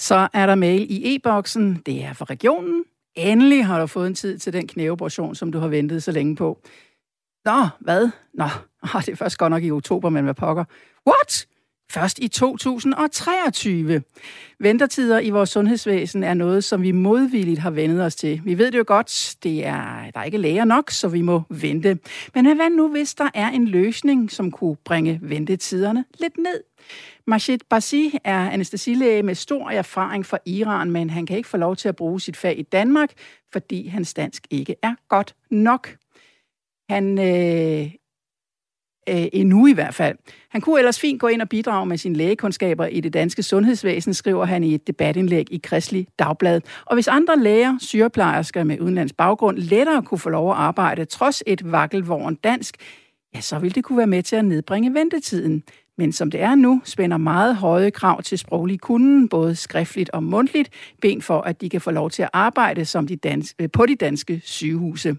Så er der mail i e-boksen. Det er fra regionen. Endelig har du fået en tid til den knæoperation, som du har ventet så længe på. Nå, hvad? Nå, oh, det er først godt nok i oktober, men hvad pokker. What? Først i 2023. Ventetider i vores sundhedsvæsen er noget, som vi modvilligt har vendet os til. Vi ved det jo godt, det er, der er ikke læger nok, så vi må vente. Men hvad nu, hvis der er en løsning, som kunne bringe ventetiderne lidt ned? Majid Basi er anestesilæge med stor erfaring fra Iran, men han kan ikke få lov til at bruge sit fag i Danmark, fordi hans dansk ikke er godt nok. Han øh, øh, endnu i hvert fald. Han kunne ellers fint gå ind og bidrage med sine lægekundskaber i det danske sundhedsvæsen, skriver han i et debatindlæg i Kristelig Dagblad. Og hvis andre læger, sygeplejersker med udenlands baggrund lettere kunne få lov at arbejde trods et vakkelvåren dansk, ja, så ville det kunne være med til at nedbringe ventetiden. Men som det er nu, spænder meget høje krav til sproglig kunden, både skriftligt og mundtligt, ben for, at de kan få lov til at arbejde som de dans- øh, på de danske sygehuse.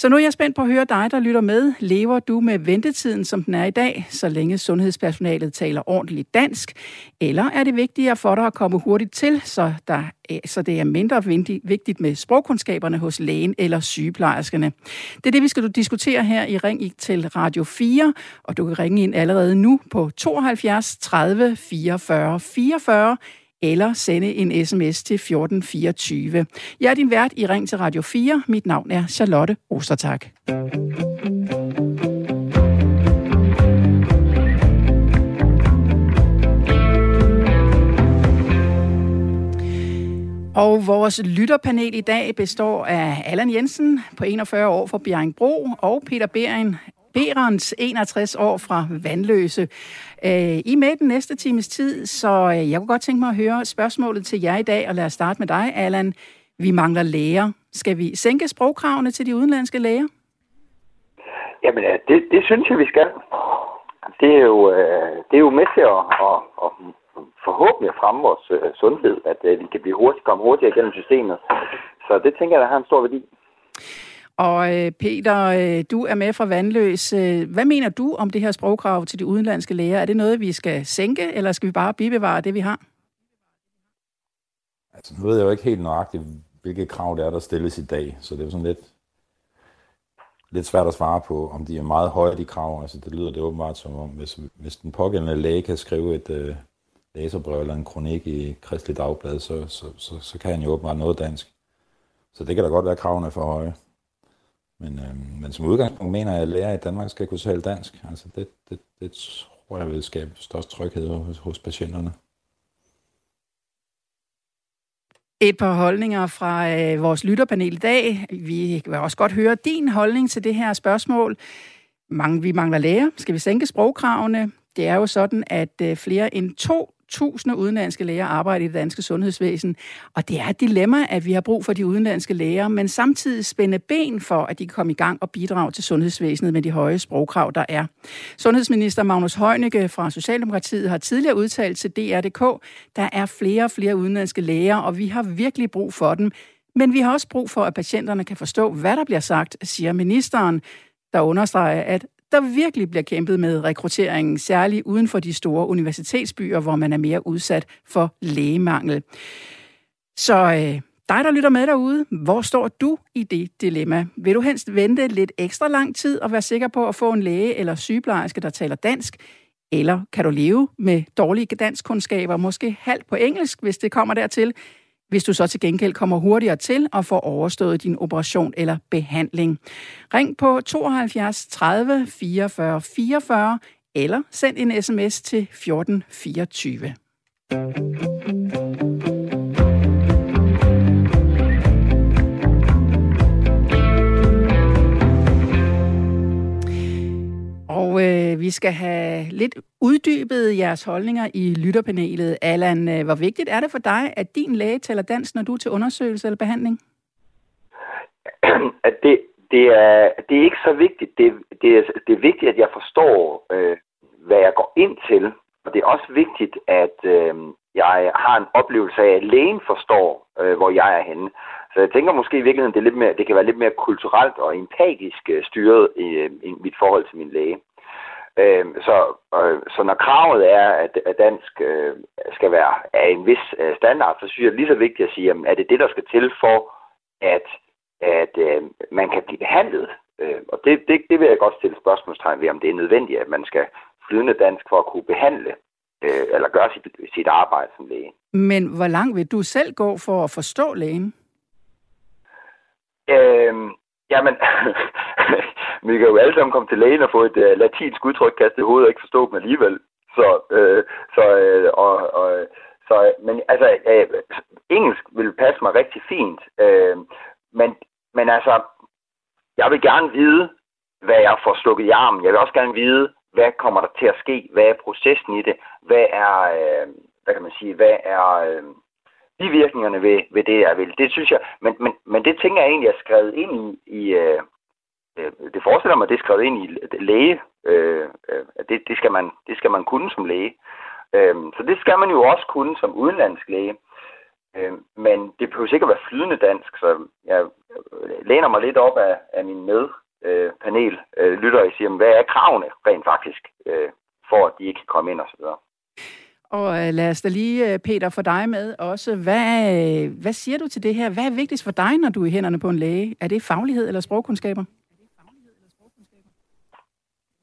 Så nu er jeg spændt på at høre dig, der lytter med. Lever du med ventetiden, som den er i dag, så længe sundhedspersonalet taler ordentligt dansk? Eller er det vigtigere for dig at komme hurtigt til, så, der, eh, så det er mindre vigtigt med sprogkundskaberne hos lægen eller sygeplejerskerne? Det er det, vi skal diskutere her i Ring til Radio 4, og du kan ringe ind allerede nu på 72 30 44 44 eller sende en sms til 1424. Jeg er din vært i Ring til Radio 4. Mit navn er Charlotte Ostertak. Og vores lytterpanel i dag består af Allan Jensen på 41 år fra Bjerringbro og Peter Bering, Berens 61 år fra Vandløse. Øh, I med den næste times tid, så øh, jeg kunne godt tænke mig at høre spørgsmålet til jer i dag, og lad os starte med dig, Allan. Vi mangler læger. Skal vi sænke sprogkravene til de udenlandske læger? Jamen, det, det synes jeg, vi skal. Det er jo, øh, det er jo med til at, at, at forhåbentlig fremme vores øh, sundhed, at vi kan blive hurtigt, komme hurtigere igennem systemet. Så det tænker jeg, der har en stor værdi. Og øh, Peter, øh, du er med fra Vandløs. Øh, hvad mener du om det her sprogkrav til de udenlandske læger? Er det noget, vi skal sænke, eller skal vi bare bibevare det, vi har? Altså, nu ved jeg jo ikke helt nøjagtigt, hvilke krav det er, der stilles i dag. Så det er sådan lidt, lidt svært at svare på, om de er meget høje, de krav. Altså, det lyder det åbenbart som om, hvis, hvis den pågældende læge kan skrive et øh, læserbrev eller en kronik i Kristelig Dagblad, så, så, så, så kan han jo åbenbart noget dansk. Så det kan da godt være, at kravene er for høje. Men, øh, men som udgangspunkt mener jeg, at lærer i Danmark skal kunne tale dansk. Altså det, det, det tror jeg vil skabe størst tryghed hos, hos patienterne. Et par holdninger fra øh, vores lytterpanel i dag. Vi vil også godt høre din holdning til det her spørgsmål. Mange, vi mangler læger. Skal vi sænke sprogkravene? Det er jo sådan, at øh, flere end to tusinder udenlandske læger arbejder i det danske sundhedsvæsen, og det er et dilemma, at vi har brug for de udenlandske læger, men samtidig spænde ben for, at de kan komme i gang og bidrage til sundhedsvæsenet med de høje sprogkrav, der er. Sundhedsminister Magnus Heunicke fra Socialdemokratiet har tidligere udtalt til DR.dk, der er flere og flere udenlandske læger, og vi har virkelig brug for dem. Men vi har også brug for, at patienterne kan forstå, hvad der bliver sagt, siger ministeren, der understreger, at der virkelig bliver kæmpet med rekrutteringen, særligt uden for de store universitetsbyer, hvor man er mere udsat for lægemangel. Så øh, dig, der lytter med derude, hvor står du i det dilemma? Vil du helst vente lidt ekstra lang tid og være sikker på at få en læge eller sygeplejerske, der taler dansk? Eller kan du leve med dårlige danskkundskaber, måske halvt på engelsk, hvis det kommer dertil? Hvis du så til gengæld kommer hurtigere til og får overstået din operation eller behandling. Ring på 72 30 44 44 eller send en sms til 1424. Og øh, vi skal have lidt uddybet jeres holdninger i lytterpanelet. Allan, øh, hvor vigtigt er det for dig, at din læge taler dansk, når du er til undersøgelse eller behandling? At det, det, er, det er ikke så vigtigt. Det, det, er, det er vigtigt, at jeg forstår, øh, hvad jeg går ind til. Og det er også vigtigt, at øh, jeg har en oplevelse af, at lægen forstår, øh, hvor jeg er henne. Så jeg tænker måske i virkeligheden, det, er lidt mere, det kan være lidt mere kulturelt og empatisk øh, styret i, øh, i mit forhold til min læge. Øh, så, øh, så når kravet er, at, at dansk øh, skal være af en vis øh, standard, så synes jeg, det er lige så vigtigt at sige, at er det det, der skal til for, at, at øh, man kan blive behandlet? Øh, og det, det, det vil jeg godt stille spørgsmålstegn ved, om det er nødvendigt, at man skal flydende dansk for at kunne behandle øh, eller gøre sit, sit arbejde som læge. Men hvor langt vil du selv gå for at forstå lægen? Øh, jamen, vi kan jo alle sammen komme til lægen og få et uh, latinsk udtryk kastet i hovedet og ikke forstå dem alligevel. Så, øh, så, øh, og, og, så, men altså, øh, engelsk vil passe mig rigtig fint. Øh, men, men altså, jeg vil gerne vide, hvad jeg får slukket i armen. Jeg vil også gerne vide, hvad kommer der til at ske? Hvad er processen i det? Hvad er, øh, hvad kan man sige, hvad er øh, bivirkningerne ved, ved det, jeg vil? Det synes jeg, men, men, men det tænker jeg egentlig er skrevet ind i, i øh, øh det forestiller mig, det er skrevet ind i læge. Øh, øh, det, det, skal man, det skal man kunne som læge. Øh, så det skal man jo også kunne som udenlandsk læge. Øh, men det behøver sikkert være flydende dansk, så jeg øh, læner mig lidt op af, af min med øh, panel øh, lytter og siger, hvad er kravene rent faktisk, øh, for at de ikke kan komme ind osv. Og øh, lad os da lige, øh, Peter, få dig med også. Hvad, øh, hvad siger du til det her? Hvad er vigtigst for dig, når du er i hænderne på en læge? Er det faglighed eller sprogkundskaber?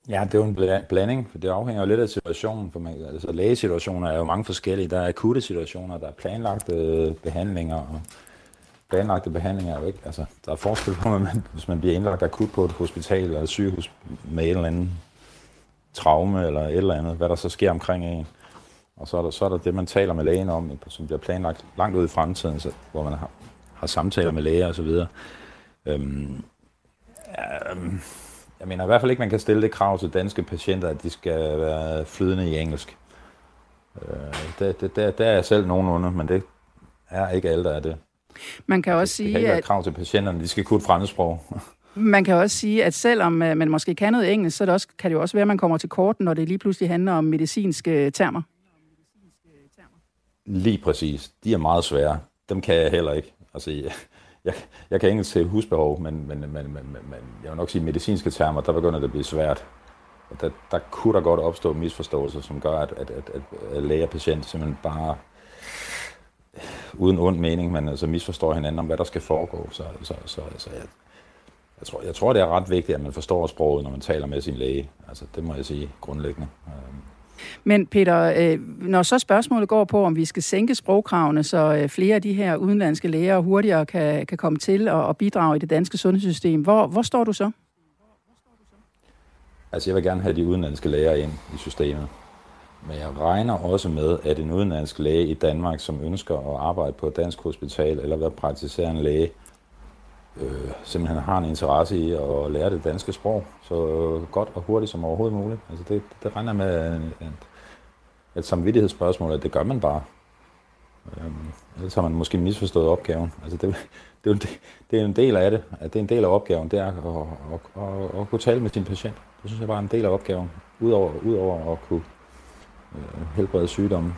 Ja, det er jo en blanding, for det afhænger jo lidt af situationen. For man, altså, lægesituationer er jo mange forskellige. Der er akutte situationer, der er planlagte behandlinger, og planlagte behandlinger er jo ikke, altså, der er forskel på, man, hvis man bliver indlagt akut på et hospital eller et sygehus med et eller andet traume eller et eller andet, hvad der så sker omkring en. Og så er der, så er der det, man taler med lægen om, som bliver planlagt langt ud i fremtiden, så, hvor man har, har samtaler med læger osv. Øhm, øhm, jeg mener i hvert fald ikke, man kan stille det krav til danske patienter, at de skal være flydende i engelsk. Øh, det, det, der, der er jeg selv nogenlunde, men det er ikke alle, der er det. Man kan også sige, det kan at... krav til patienterne, de skal kunne et fremmedsprog. Man kan også sige, at selvom øh, man måske kan noget engelsk, så det også, kan det jo også være, at man kommer til korten, når det lige pludselig handler om medicinske termer. Lige præcis. De er meget svære. Dem kan jeg heller ikke. Altså, jeg, jeg, jeg kan engelsk til husbehov, men, men, men, men, men jeg vil nok sige, at medicinske termer, der begynder det at blive svært. Der, der kunne der godt opstå misforståelser, som gør, at, at, at, at læge og patient simpelthen bare uden ond mening, men altså misforstår hinanden om, hvad der skal foregå. Så, så, så, så jeg, jeg, tror, jeg tror, det er ret vigtigt, at man forstår sproget, når man taler med sin læge. Altså, det må jeg sige grundlæggende. Øhm, men Peter, øh, når så spørgsmålet går på, om vi skal sænke sprogkravene, så øh, flere af de her udenlandske læger hurtigere kan, kan komme til og, bidrage i det danske sundhedssystem, hvor, hvor står du så? Altså, jeg vil gerne have de udenlandske læger ind i systemet. Men jeg regner også med, at en udenlandsk læge i Danmark, som ønsker at arbejde på et dansk hospital eller være praktiserende læge, øh, simpelthen har en interesse i at lære det danske sprog så godt og hurtigt som overhovedet muligt. Altså det, det regner med et, et samvittighedsspørgsmål, at det gør man bare. Øhm, ellers har man måske misforstået opgaven. Altså det, det, det er en del af det. At det er en del af opgaven, det er at, at, at, at, at kunne tale med sin patient. Det synes jeg bare er en del af opgaven. Udover, udover at kunne øh, helbrede sygdomme.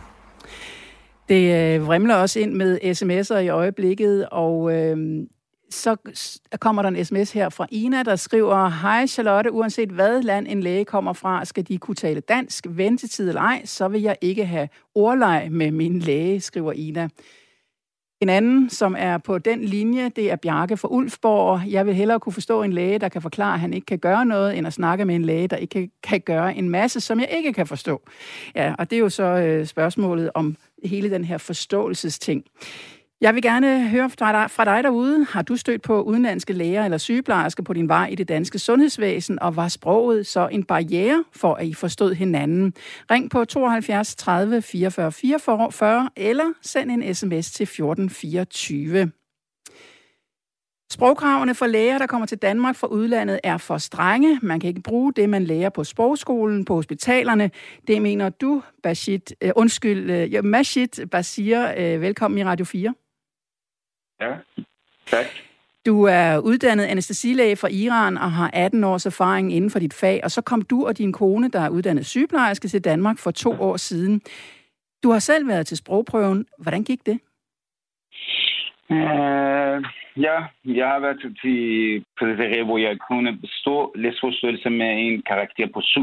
Det øh, vrimler også ind med sms'er i øjeblikket, og øh, så kommer der en sms her fra Ina, der skriver, Hej Charlotte, uanset hvad land en læge kommer fra, skal de kunne tale dansk, ventetid eller ej, så vil jeg ikke have ordleg med min læge, skriver Ina. En anden, som er på den linje, det er Bjarke fra Ulfborg. Jeg vil hellere kunne forstå en læge, der kan forklare, at han ikke kan gøre noget, end at snakke med en læge, der ikke kan, gøre en masse, som jeg ikke kan forstå. Ja, og det er jo så øh, spørgsmålet om hele den her forståelsesting. Jeg vil gerne høre fra dig, fra dig derude. Har du stødt på udenlandske læger eller sygeplejersker på din vej i det danske sundhedsvæsen, og var sproget så en barriere for, at I forstod hinanden? Ring på 72 30 44 44 eller send en sms til 1424. Sprogkravene for læger, der kommer til Danmark fra udlandet, er for strenge. Man kan ikke bruge det, man lærer på sprogskolen, på hospitalerne. Det mener du, Bashit. Uh, undskyld, uh, Mashit Basir. Uh, velkommen i Radio 4. Ja, tak. Du er uddannet anestesilæge fra Iran og har 18 års erfaring inden for dit fag, og så kom du og din kone, der er uddannet sygeplejerske, til Danmark for to år siden. Du har selv været til sprogprøven. Hvordan gik det? Uh, ja, jeg har været til det hvor jeg kunne bestå læsforståelse med en karakter på 7.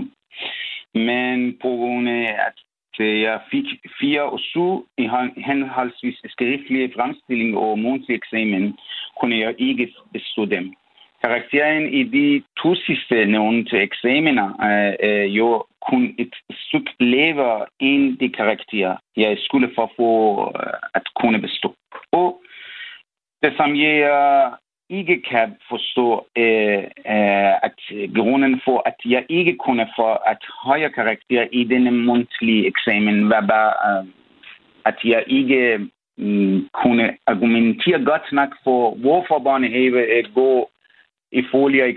Men på grund af, at så jeg fik fire og syv i henholdsvis skriftlige fremstilling og mundtlig eksamen, kunne jeg ikke bestå dem. Karakteren i de to sidste nævnte eksamener øh, er øh, jo kun et stykke lever end de karakterer, jeg skulle for få øh, at kunne bestå. Og det som jeg ikke kan forstå, øh, øh at øh, grunden for, at jeg ikke kunne få at højere karakter i denne mundtlige eksamen, var bare, øh, at jeg ikke øh, kunne argumentere godt nok for, hvorfor børnehave øh, går i ifølge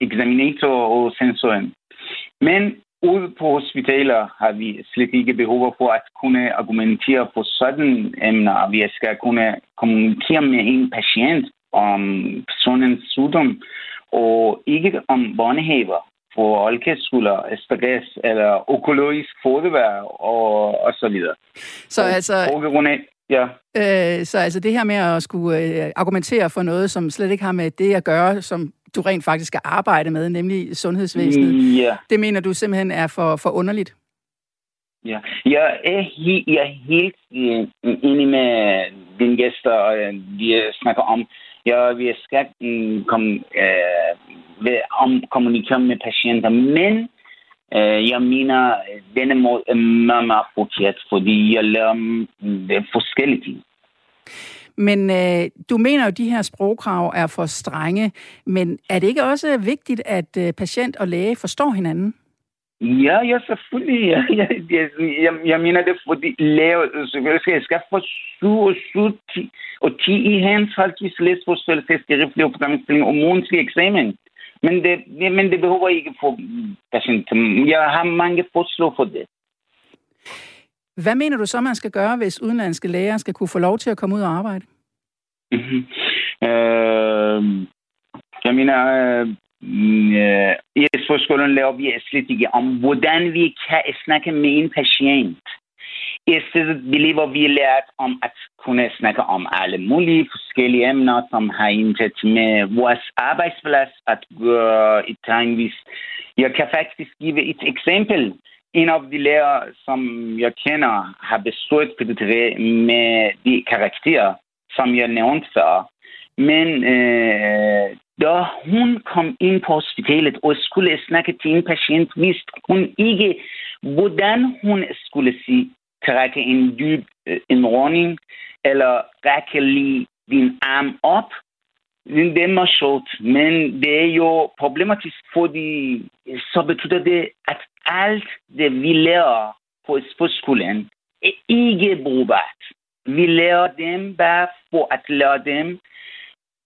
eksaminator og sensoren. Men ude på hospitaler har vi slet ikke behov for at kunne argumentere for sådan emner. Vi skal kunne kommunikere med en patient om personens sygdom, og ikke om børnehaver på alkoholskoler, SPGS eller økologisk fodevær og, og så videre. Så altså... Ja. Øh, så altså det her med at skulle øh, argumentere for noget, som slet ikke har med det at gøre, som du rent faktisk skal arbejde med, nemlig sundhedsvæsenet, ja. det mener du simpelthen er for, for underligt? Ja, jeg er, he- jeg er helt øh, enig med dine gæster, og vi snakker om, ja, vi skal kom, komme øh, om kommunikere med patienter, men Øh, jeg mener, denne måde øh, er meget, meget forkert, fordi jeg lærer øh, forskellige ting. Men øh, du mener jo, at de her sprogkrav er for strenge, men er det ikke også vigtigt, at øh, patient og læge forstår hinanden? Ja, ja, selvfølgelig. Ja, ja, jeg, jeg, jeg mener det, fordi læge, skal, skal få 7 og 7 10, og 10 i henholdsvis læsforståelse, skriftlig og programstilling og mundtlig eksamen. Men det, men det behøver ikke for patienten. Jeg har mange forslag for det. Hvad mener du så, man skal gøre, hvis udenlandske læger skal kunne få lov til at komme ud og arbejde? Mm-hmm. Øh, jeg mener, Mm, øh, i skolen laver vi slet ikke om, hvordan vi kan snakke med en patient. I stedet bliver vi lært om at kunne snakke om alle mulige forskellige emner, som har intet med vores at gøre i tegnvis. Jeg kan faktisk give et example En af de lærer, som jeg kender, har bestået pædagogik med de karakterer, som jeg nævnte før. Men øh, da hun kom ind på hospitalet og skulle snakke til en patient, vidste hun ikke, hvordan hun skulle sige trække en dyb øh, eh, indrådning, eller række lige din arm op. Det er meget sjovt, men det er jo problematisk, fordi så betyder det, at alt det, vi lærer på, på skolen, er ikke brugbart. Vi lærer dem bare for at lære dem,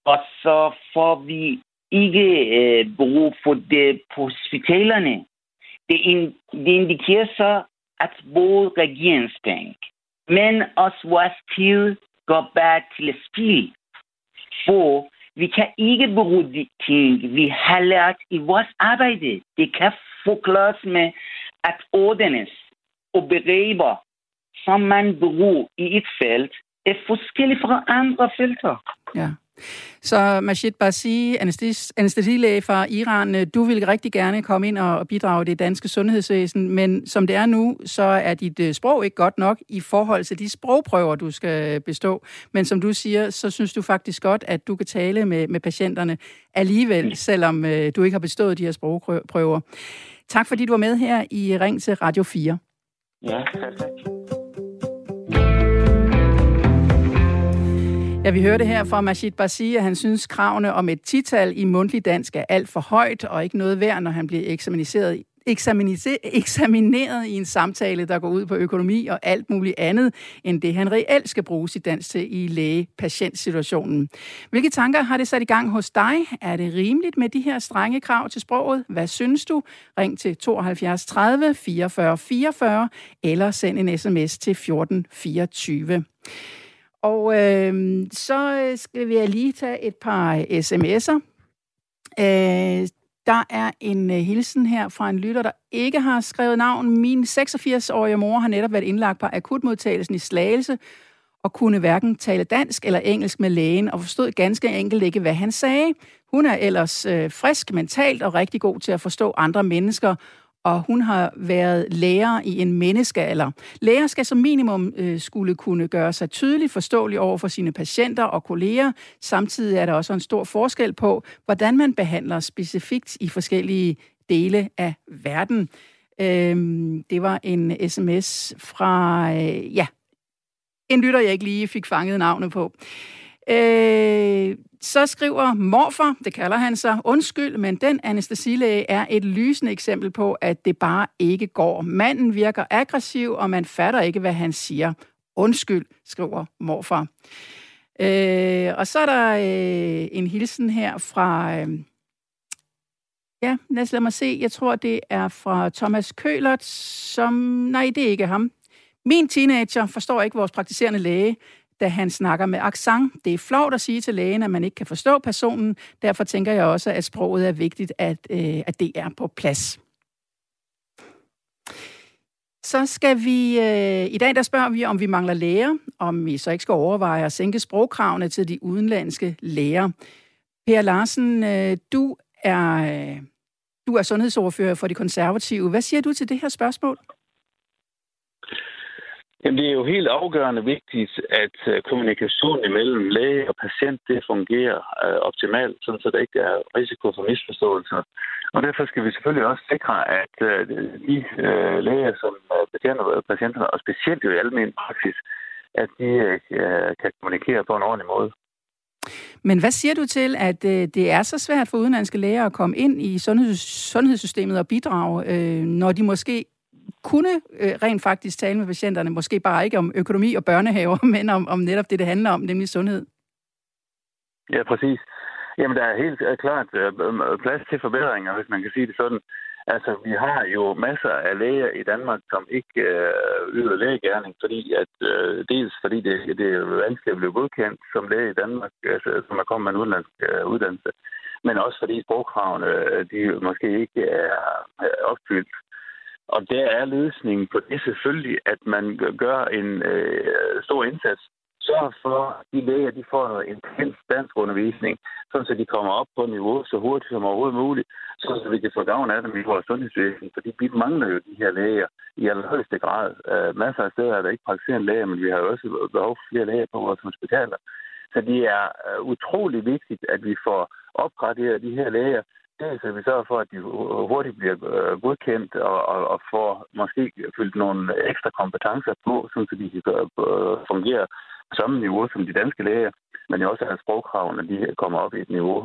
og så får vi ikke øh, brug for det på hospitalerne. Det, in, det indikerer så, at både regeringsbank, men også vores tid går bare til spil. For vi kan ikke bruge de ting, vi har lært i vores arbejde. Det kan forklares med at ordnes og begreber, som man bruger i et felt, er forskellige fra andre felter. Ja. Så Majid Barsi, anestesilæge fra Iran, øh, du vil rigtig gerne komme ind og bidrage det danske sundhedsvæsen, men som det er nu, så er dit øh, sprog ikke godt nok i forhold til de sprogprøver, du skal bestå. Men som du siger, så synes du faktisk godt, at du kan tale med, med patienterne alligevel, selvom øh, du ikke har bestået de her sprogprøver. Tak fordi du var med her i Ring til Radio 4. Ja, tak. Ja, vi hørte her fra Majid Barsi, at han synes, kravene om et tital i mundtlig dansk er alt for højt og ikke noget værd, når han bliver eksamineret eksamineret i en samtale, der går ud på økonomi og alt muligt andet, end det han reelt skal bruge sit dansk til i læge-patientsituationen. Hvilke tanker har det sat i gang hos dig? Er det rimeligt med de her strenge krav til sproget? Hvad synes du? Ring til 72 30 44 44 eller send en sms til 14 24. Og øhm, øh, så skal vi lige tage et par sms'er. Øh, der er en uh, hilsen her fra en lytter, der ikke har skrevet navn. Min 86-årige mor har netop været indlagt på akutmodtagelsen i Slagelse og kunne hverken tale dansk eller engelsk med lægen og forstod ganske enkelt ikke, hvad han sagde. Hun er ellers øh, frisk mentalt og rigtig god til at forstå andre mennesker og hun har været lærer i en menneskealder. Læger skal som minimum øh, skulle kunne gøre sig tydeligt forståelig over for sine patienter og kolleger. Samtidig er der også en stor forskel på, hvordan man behandler specifikt i forskellige dele af verden. Øhm, det var en sms fra, øh, ja, en lytter, jeg ikke lige fik fanget navnet på. Øh, så skriver morfar, det kalder han sig, undskyld, men den anestesilæge er et lysende eksempel på, at det bare ikke går. Manden virker aggressiv, og man fatter ikke, hvad han siger. Undskyld, skriver morfar. Øh, og så er der øh, en hilsen her fra... Øh, ja, lad os lade mig se. Jeg tror, det er fra Thomas Kølert, som... Nej, det er ikke ham. Min teenager forstår ikke vores praktiserende læge da han snakker med accent. Det er flot at sige til lægen, at man ikke kan forstå personen. Derfor tænker jeg også, at sproget er vigtigt, at, øh, at det er på plads. Så skal vi, øh, i dag der spørger vi, om vi mangler læger, om vi så ikke skal overveje at sænke sprogkravene til de udenlandske læger. Per Larsen, øh, du er, øh, du er sundhedsordfører for de konservative. Hvad siger du til det her spørgsmål? Jamen, det er jo helt afgørende vigtigt, at øh, kommunikationen imellem læge og patient det fungerer øh, optimalt, sådan så der ikke er risiko for misforståelser. Og derfor skal vi selvfølgelig også sikre, at uh, de læger, som betjener patienterne, og specielt jo i almen praksis, at de kan kommunikere på en ordentlig måde. Men hvad siger du til, at øh, det er så svært for udenlandske læger at komme ind i sundheds, sundhedssystemet og bidrage, øh, når de måske kunne øh, rent faktisk tale med patienterne, måske bare ikke om økonomi og børnehaver, men om, om netop det, det handler om, nemlig sundhed. Ja, præcis. Jamen, der er helt øh, klart øh, øh, plads til forbedringer, hvis man kan sige det sådan. Altså, vi har jo masser af læger i Danmark, som ikke øh, yder lægegærning, fordi at, øh, dels fordi det, det er vanskeligt at blive godkendt som læge i Danmark, altså, som er kommet med en udenlandsk øh, uddannelse, men også fordi sprogkravene de måske ikke er opfyldt. Og der er løsningen på det selvfølgelig, at man gør en øh, stor indsats. Sørg for, at de læger de får noget intens dansk undervisning, så de kommer op på niveau så hurtigt som overhovedet muligt, så vi kan få gavn af dem i vores sundhedsvæsen. Fordi vi mangler jo de her læger i allerhøjeste grad. Øh, masser af steder er der ikke praktiserende læger, men vi har jo også behov for flere læger på vores hospitaler. Så det er øh, utrolig vigtigt, at vi får opgraderet de her læger, det, så vi sørger for, at de hurtigt bliver øh, godkendt og, og, og får måske fyldt nogle ekstra kompetencer på, så de kan øh, fungere på samme niveau som de danske læger, men jo også at sprogkravene de kommer op i et niveau,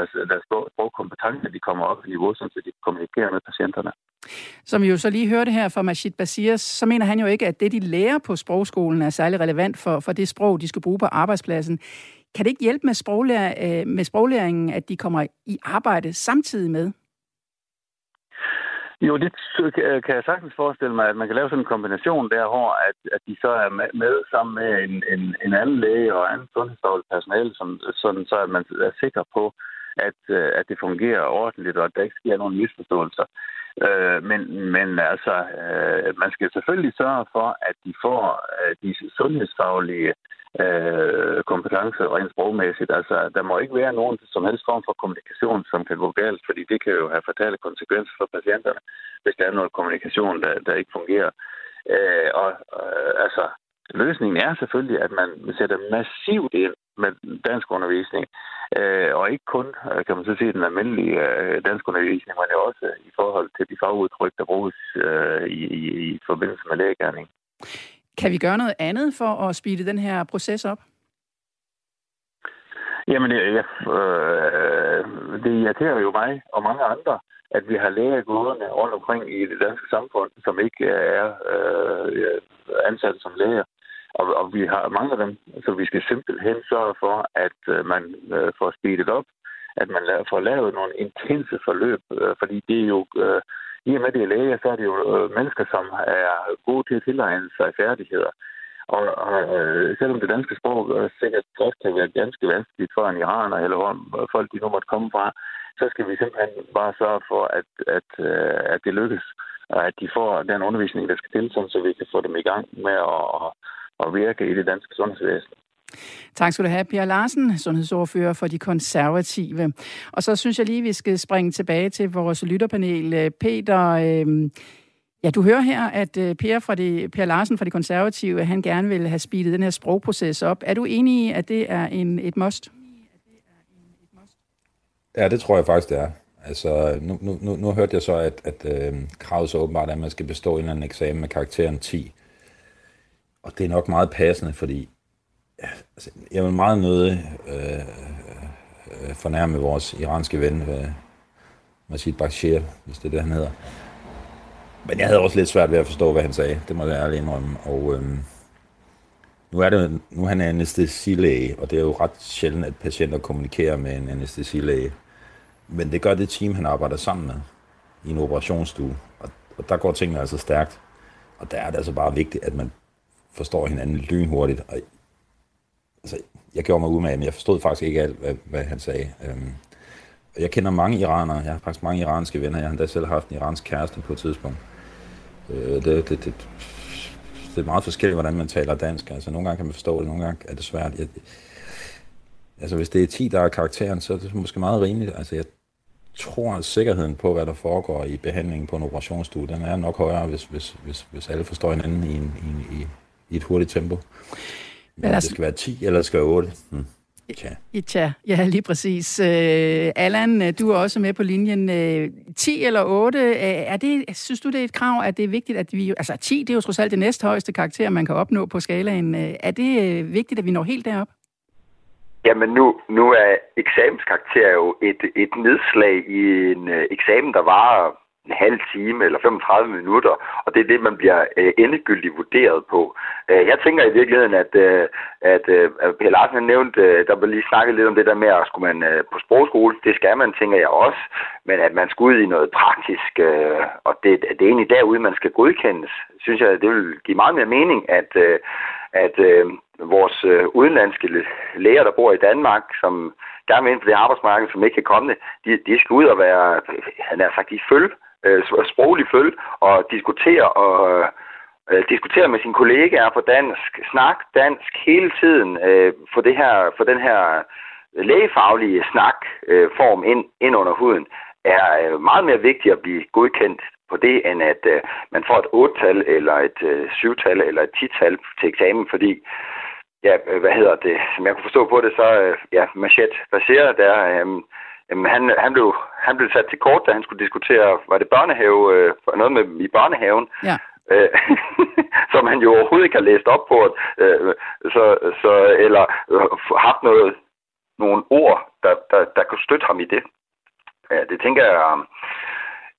altså deres sprogkompetencer de kommer op i et niveau, så de kommunikerer med patienterne. Som vi jo så lige hørte her fra Majid Basirs, så mener han jo ikke, at det, de lærer på sprogskolen, er særlig relevant for, for det sprog, de skal bruge på arbejdspladsen. Kan det ikke hjælpe med, sproglærer, øh, med sproglæringen, at de kommer i arbejde samtidig med? Jo, det øh, øh, kan jeg sagtens forestille mig, at man kan lave sådan en kombination der, hvor at, at de så er med sammen med en, en, en anden læge og anden sundhedsfagligt personale, som, sådan, så at man er sikker på, at, at det fungerer ordentligt, og at der ikke sker nogen misforståelser. Øh, men, men altså, øh, man skal selvfølgelig sørge for, at de får øh, de sundhedsfaglige øh, kompetencer rent sprogmæssigt. Altså, der må ikke være nogen som helst form for kommunikation, som kan gå galt, fordi det kan jo have fatale konsekvenser for patienterne, hvis der er noget kommunikation, der, der ikke fungerer. Øh, og øh, altså, løsningen er selvfølgelig, at man sætter massivt ind med dansk undervisning, øh, og ikke kun, øh, kan man så sige, den almindelige øh, dansk undervisning, men jo også i forhold til de fagudtryk, der bruges øh, i, i, i forbindelse med lægegærning. Kan vi gøre noget andet for at speede den her proces op? Jamen, det, ja, øh, det irriterer jo mig og mange andre, at vi har læger gående rundt omkring i det danske samfund, som ikke er øh, ansat som læger. Og, og vi har mange af dem, så vi skal simpelthen sørge for, at øh, man øh, får speedet op, at man får lavet nogle intense forløb, øh, fordi det er jo... Øh, i og med det er læger, så er det jo øh, mennesker, som er gode til at tilegne sig færdigheder. Og, og øh, selvom det danske sprog øh, sikkert godt kan være ganske vanskeligt for en iraner, eller hvor folk de nu måtte komme fra, så skal vi simpelthen bare sørge for, at, at, øh, at det lykkes, og at de får den undervisning, der skal til, så vi kan få dem i gang med at, at virke i det danske sundhedsvæsen. Tak skal du have, Pia Larsen, sundhedsordfører for de konservative. Og så synes jeg lige, vi skal springe tilbage til vores lytterpanel. Peter, øh, ja, du hører her, at øh, Per, fra de, per Larsen fra de konservative, han gerne vil have speedet den her sprogproces op. Er du enig i, at det er en, et must? Ja, det tror jeg faktisk, det er. Altså, nu, nu, nu, nu hørte jeg så, at, at øh, kravet så åbenbart er, at man skal bestå en eller anden eksamen med karakteren 10. Og det er nok meget passende, fordi altså, jeg vil meget nøde øh, øh, øh, fornærme vores iranske ven, øh, Masjid Bakshir, hvis det er det, han hedder. Men jeg havde også lidt svært ved at forstå, hvad han sagde. Det må jeg ærligt indrømme. Og øh, nu er det nu er han anestesilæge, og det er jo ret sjældent, at patienter kommunikerer med en anestesilæge. Men det gør det team, han arbejder sammen med i en operationsstue. Og, og der går tingene altså stærkt. Og der er det altså bare vigtigt, at man forstår hinanden lynhurtigt. Og, altså, jeg gjorde mig umage, men jeg forstod faktisk ikke alt, hvad, hvad han sagde. Øhm, jeg kender mange iranere. Jeg har faktisk mange iranske venner. Jeg har endda selv haft en iransk kæreste på et tidspunkt. Øh, det, det, det, det er meget forskelligt, hvordan man taler dansk. Altså, nogle gange kan man forstå det, nogle gange er det svært. Jeg, altså, hvis det er 10, der er karakteren, så er det måske meget rimeligt. Altså, jeg tror, at sikkerheden på, hvad der foregår i behandlingen på en operationsstue, den er nok højere, hvis, hvis, hvis, hvis alle forstår hinanden i, en, i, en, i, i et hurtigt tempo. Men altså, det skal være 10, eller det skal være 8. Hmm. Tja. Tja, ja, lige præcis. Uh, Allan, du er også med på linjen. Uh, øh, 10 eller 8, uh, er det, synes du, det er et krav, at det er vigtigt, at vi... Altså 10, det er jo trods alt det næsthøjeste karakter, man kan opnå på skalaen. Uh, er det uh, vigtigt, at vi når helt derop? Jamen nu, nu er eksamenskarakter jo et, et nedslag i en uh, eksamen, der var en halv time eller 35 minutter, og det er det, man bliver øh, endegyldigt vurderet på. Øh, jeg tænker i virkeligheden, at, øh, at øh, Per Larsen har nævnt, øh, der blev lige snakket lidt om det der med, at skulle man øh, på sprogskole, det skal man, tænker jeg også, men at man skulle ud i noget praktisk, øh, og det, det er egentlig derude, man skal godkendes, synes jeg, det vil give meget mere mening, at, øh, at øh, vores øh, udenlandske læger, der bor i Danmark, som gerne vil ind på det arbejdsmarked, som ikke kan komme det, de, de skal ud og være, øh, han har sagt, i følge øh, sproglig følge og diskutere og øh, øh diskutere med sine kollegaer på dansk, snak dansk hele tiden, øh, for det her, for den her lægefaglige snak øh, form ind, ind under huden, er øh, meget mere vigtigt at blive godkendt på det, end at øh, man får et 8-tal, eller et øh, 7-tal, eller et 10-tal til eksamen, fordi ja, øh, hvad hedder det, som jeg kunne forstå på det, så øh, ja, Machette baseret der, øh, Jamen, han, han, blev, han blev sat til kort, da han skulle diskutere, var det børnehave, øh, noget med i børnehaven, ja. øh, som han jo overhovedet ikke har læst op på, øh, så, så, eller øh, haft noget, nogle ord, der, der, der kunne støtte ham i det. Ja, det tænker jeg...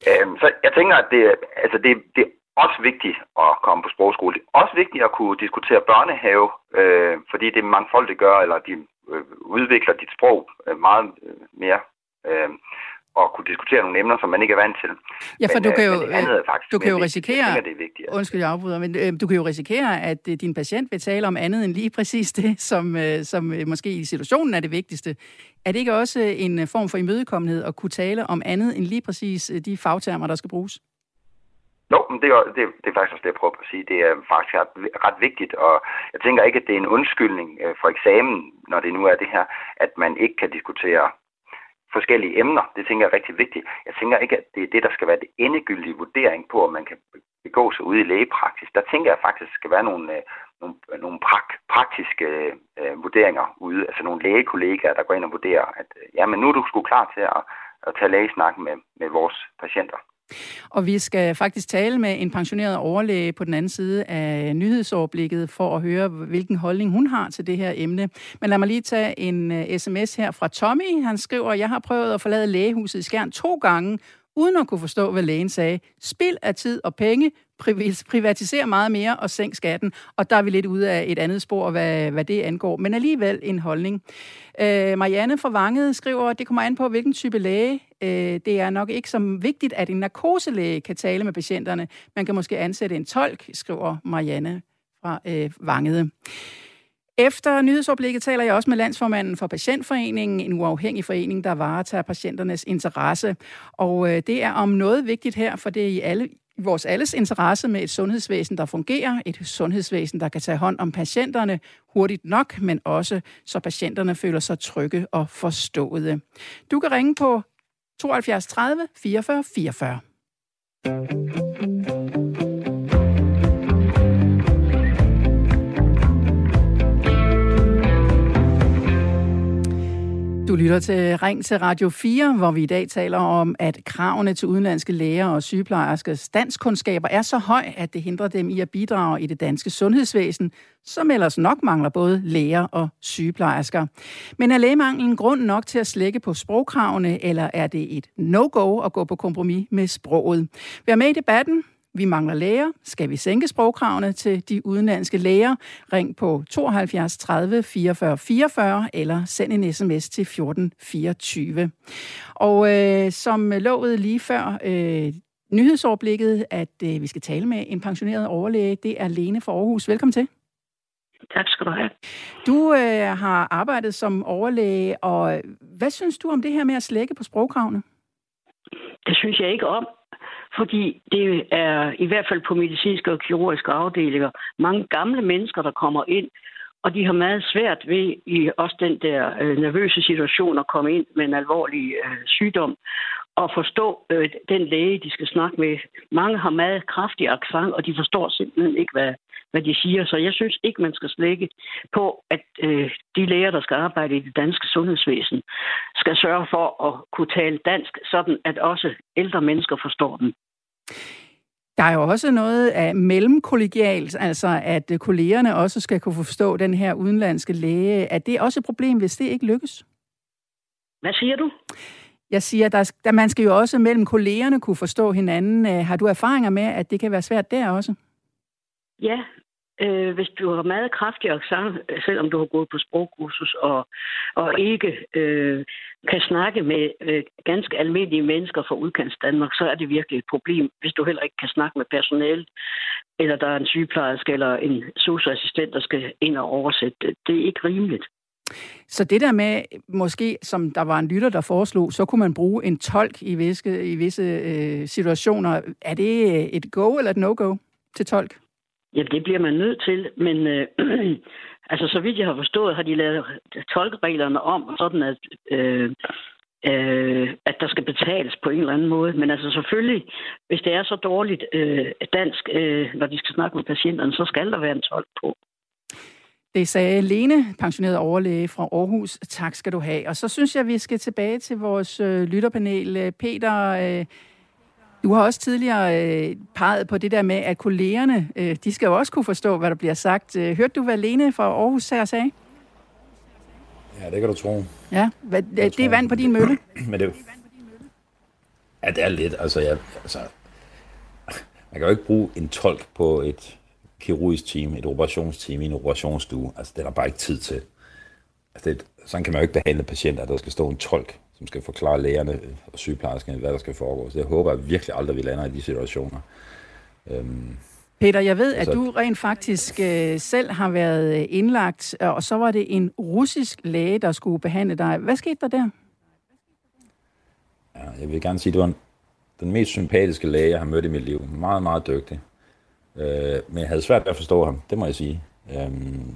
Øh, så jeg tænker, at det, altså det, det er også vigtigt at komme på sprogskole. Det er også vigtigt at kunne diskutere børnehave, øh, fordi det mangfoldigt gør, eller de øh, udvikler dit sprog øh, meget øh, mere øh, og kunne diskutere nogle emner, som man ikke er vant til. Ja, for men, du kan øh, jo, men faktisk du kan jo risikere, jeg tænker, det er vigtigt, undskyld, jeg afbryder, men øh, du kan jo risikere, at øh, din patient vil tale om andet end lige præcis det, som, øh, som øh, måske i situationen er det vigtigste. Er det ikke også en øh, form for imødekommenhed at kunne tale om andet end lige præcis øh, de fagtermer, der skal bruges? Jo, men det er, det, det er faktisk også det, jeg prøver at sige. Det er faktisk ret, ret vigtigt, og jeg tænker ikke, at det er en undskyldning øh, for eksamen, når det nu er det her, at man ikke kan diskutere forskellige emner. Det tænker jeg er rigtig vigtigt. Jeg tænker ikke, at det er det, der skal være det endegyldige vurdering på, om man kan begå sig ude i lægepraksis. Der tænker jeg faktisk, at der skal være nogle, øh, nogle, øh, nogle prak, praktiske øh, vurderinger ude. Altså nogle lægekollegaer, der går ind og vurderer, at øh, ja, men nu er du sgu klar til at, at tage lægesnak med, med vores patienter. Og vi skal faktisk tale med en pensioneret overlæge på den anden side af nyhedsoverblikket for at høre, hvilken holdning hun har til det her emne. Men lad mig lige tage en øh, uh, sms her fra Tommy. Han skriver, jeg har prøvet at forlade lægehuset i Skjern to gange, uden at kunne forstå, hvad lægen sagde. Spild af tid og penge, privatisere meget mere og sænke skatten. Og der er vi lidt ude af et andet spor, hvad, hvad det angår. Men alligevel en holdning. Øh, Marianne fra Vanget skriver, det kommer an på, hvilken type læge. Øh, det er nok ikke så vigtigt, at en narkoselæge kan tale med patienterne. Man kan måske ansætte en tolk, skriver Marianne fra øh, Vanget. Efter nyhedsoplægget taler jeg også med landsformanden for Patientforeningen, en uafhængig forening, der varetager patienternes interesse. Og øh, det er om noget vigtigt her, for det er i alle i vores alles interesse med et sundhedsvæsen, der fungerer, et sundhedsvæsen, der kan tage hånd om patienterne hurtigt nok, men også så patienterne føler sig trygge og forståede. Du kan ringe på 72 30 44 44. Du lytter til Ring til Radio 4, hvor vi i dag taler om, at kravene til udenlandske læger og sygeplejerskers danskundskaber er så høj, at det hindrer dem i at bidrage i det danske sundhedsvæsen, som ellers nok mangler både læger og sygeplejersker. Men er lægemanglen grund nok til at slække på sprogkravene, eller er det et no-go at gå på kompromis med sproget? Vær med i debatten. Vi mangler læger. Skal vi sænke sprogkravene til de udenlandske læger? Ring på 72 30 44 44 eller send en sms til 14 24. Og øh, som lovet lige før øh, nyhedsoverblikket, at øh, vi skal tale med en pensioneret overlæge, det er Lene fra Aarhus. Velkommen til. Tak skal du have. Du øh, har arbejdet som overlæge, og hvad synes du om det her med at slække på sprogkravene? Det synes jeg ikke om fordi det er i hvert fald på medicinske og kirurgiske afdelinger mange gamle mennesker, der kommer ind, og de har meget svært ved i også den der øh, nervøse situation at komme ind med en alvorlig øh, sygdom og forstå øh, den læge, de skal snakke med. Mange har meget kraftig accent, og de forstår simpelthen ikke, hvad, hvad de siger. Så jeg synes ikke, man skal slække på, at øh, de læger, der skal arbejde i det danske sundhedsvæsen, skal sørge for at kunne tale dansk, sådan at også ældre mennesker forstår dem. Der er jo også noget af mellemkollegialt, altså at kollegerne også skal kunne forstå den her udenlandske læge. Er det også et problem, hvis det ikke lykkes? Hvad siger du? Jeg siger, der, der man skal jo også mellem kollegerne kunne forstå hinanden. Har du erfaringer med, at det kan være svært der også? Ja, øh, hvis du har meget kraftig accent, øh, selvom du har gået på sprogkursus og, og ikke øh, kan snakke med øh, ganske almindelige mennesker fra udkants Danmark, så er det virkelig et problem, hvis du heller ikke kan snakke med personale, eller der er en sygeplejerske eller en socioassistent, der skal ind og oversætte det. Det er ikke rimeligt. Så det der med, måske som der var en lytter, der foreslog, så kunne man bruge en tolk i visse, i visse øh, situationer. Er det øh, et go eller et no-go til tolk? Jamen, det bliver man nødt til, men øh, altså, så vidt jeg har forstået, har de lavet tolkereglerne om, sådan at, øh, øh, at der skal betales på en eller anden måde. Men altså selvfølgelig, hvis det er så dårligt øh, dansk, øh, når de skal snakke med patienterne, så skal der være en tolk på. Det sagde Lene, pensioneret overlæge fra Aarhus. Tak skal du have. Og så synes jeg, vi skal tilbage til vores øh, lytterpanel. Peter, øh, du har også tidligere øh, peget på det der med, at kollegerne, øh, de skal jo også kunne forstå, hvad der bliver sagt. Øh, hørte du, hvad Lene fra Aarhus her sagde? Ja, det kan du tro. Ja, hvad, det, det er vand på din mølle. Men det, ja, det er lidt, altså, jeg, altså, man kan jo ikke bruge en tolk på et kirurgisk team, et operationsteam i en operationsstue. Altså, det er der bare ikke tid til. Altså, det, sådan kan man jo ikke behandle patienter, at der skal stå en tolk som skal forklare lægerne og sygeplejerskerne, hvad der skal foregå. Så jeg håber at virkelig aldrig, vi lander i de situationer. Øhm, Peter, jeg ved, at du rent faktisk øh, selv har været øh, indlagt, og så var det en russisk læge, der skulle behandle dig. Hvad skete der der? Ja, jeg vil gerne sige, at det var en, den mest sympatiske læge, jeg har mødt i mit liv. Meget, meget dygtig. Øh, men jeg havde svært ved at forstå ham, det må jeg sige. Øhm,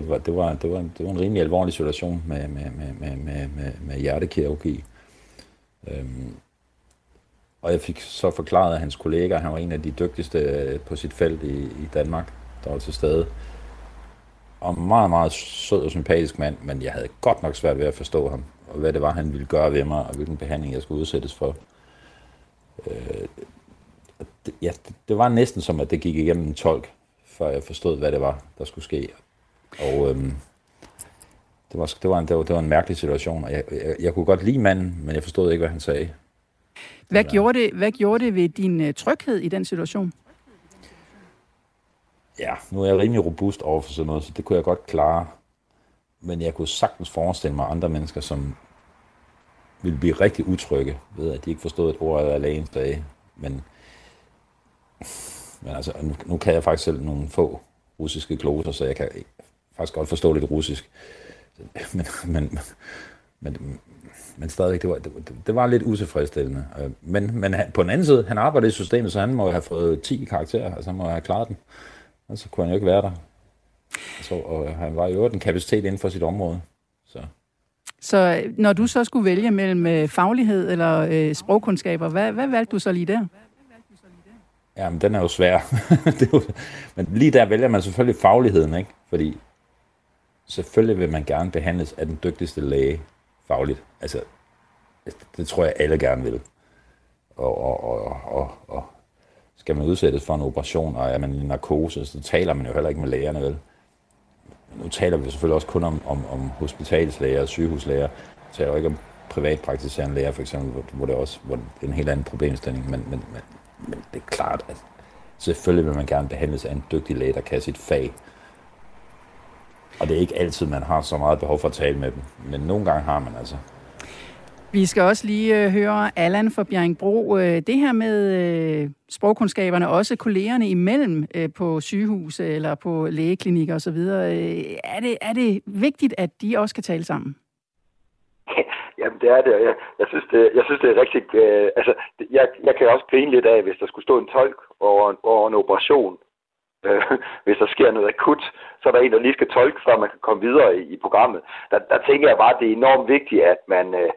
det var, det var, det var, det var en rimelig alvorlig situation med, med, med, med, med, med, med hjertekirurgi. Øhm, og jeg fik så forklaret af hans kollega, han var en af de dygtigste øh, på sit felt i, i Danmark, der var til stede. Og meget, meget sød og sympatisk mand, men jeg havde godt nok svært ved at forstå ham, og hvad det var, han ville gøre ved mig, og hvilken behandling jeg skulle udsættes for. Øh, det, ja, det, det var næsten som, at det gik igennem en tolk, før jeg forstod, hvad det var, der skulle ske. Og øhm, det, var, det, var en, det, var, det var en mærkelig situation, og jeg, jeg, jeg kunne godt lide manden, men jeg forstod ikke, hvad han sagde. Hvad, ja. gjorde, det, hvad gjorde det ved din uh, tryghed i den situation? Ja, nu er jeg rimelig robust over for sådan noget, så det kunne jeg godt klare. Men jeg kunne sagtens forestille mig andre mennesker, som ville blive rigtig utrygge ved, at de ikke forstod et ord af lægens dage. Men, men altså, nu, nu kan jeg faktisk selv nogle få russiske gloser, så jeg kan faktisk godt forstå lidt russisk. Men, men, men, men stadigvæk, det var, det, det var lidt utilfredsstillende. Øh, men, men på den anden side, han arbejdede i systemet, så han må have fået 10 karakterer, altså han må have klaret den. Og så kunne han jo ikke være der. Så, og han var jo en kapacitet inden for sit område. Så. så når du så skulle vælge mellem øh, faglighed eller øh, sprogkundskaber, hvad, hvad valgte du så lige der? Jamen, den er jo svær. det er jo, men lige der vælger man selvfølgelig fagligheden, ikke? Fordi selvfølgelig vil man gerne behandles af den dygtigste læge fagligt. Altså, altså det tror jeg alle gerne vil. Og, og, og, og, og skal man udsættes for en operation, og er man i narkose, så taler man jo heller ikke med lægerne, vel? Nu taler vi selvfølgelig også kun om, om, om hospitalslæger og sygehuslæger. Vi taler jo ikke om privatpraktiserende læger, for eksempel, hvor det også hvor det er en helt anden problemstilling. Men, men, men, men det er klart, at selvfølgelig vil man gerne behandles af en dygtig læge, der kan sit fag. Og det er ikke altid, man har så meget behov for at tale med dem. Men nogle gange har man altså. Vi skal også lige øh, høre Allan fra Bjerringbro. Øh, det her med øh, sprogkundskaberne, også kollegerne imellem på sygehus eller på lægeklinikker osv., er, det, er det vigtigt, at de også kan tale sammen? Jamen, det er det. Jeg, jeg, synes, det, jeg synes, det er rigtig... Øh, altså, jeg, jeg kan også grine lidt af, hvis der skulle stå en tolk over, over en operation, øh, hvis der sker noget akut, så er der en, der lige skal tolke, før man kan komme videre i, i programmet. Der, der tænker jeg bare, at det er enormt vigtigt, at man, øh,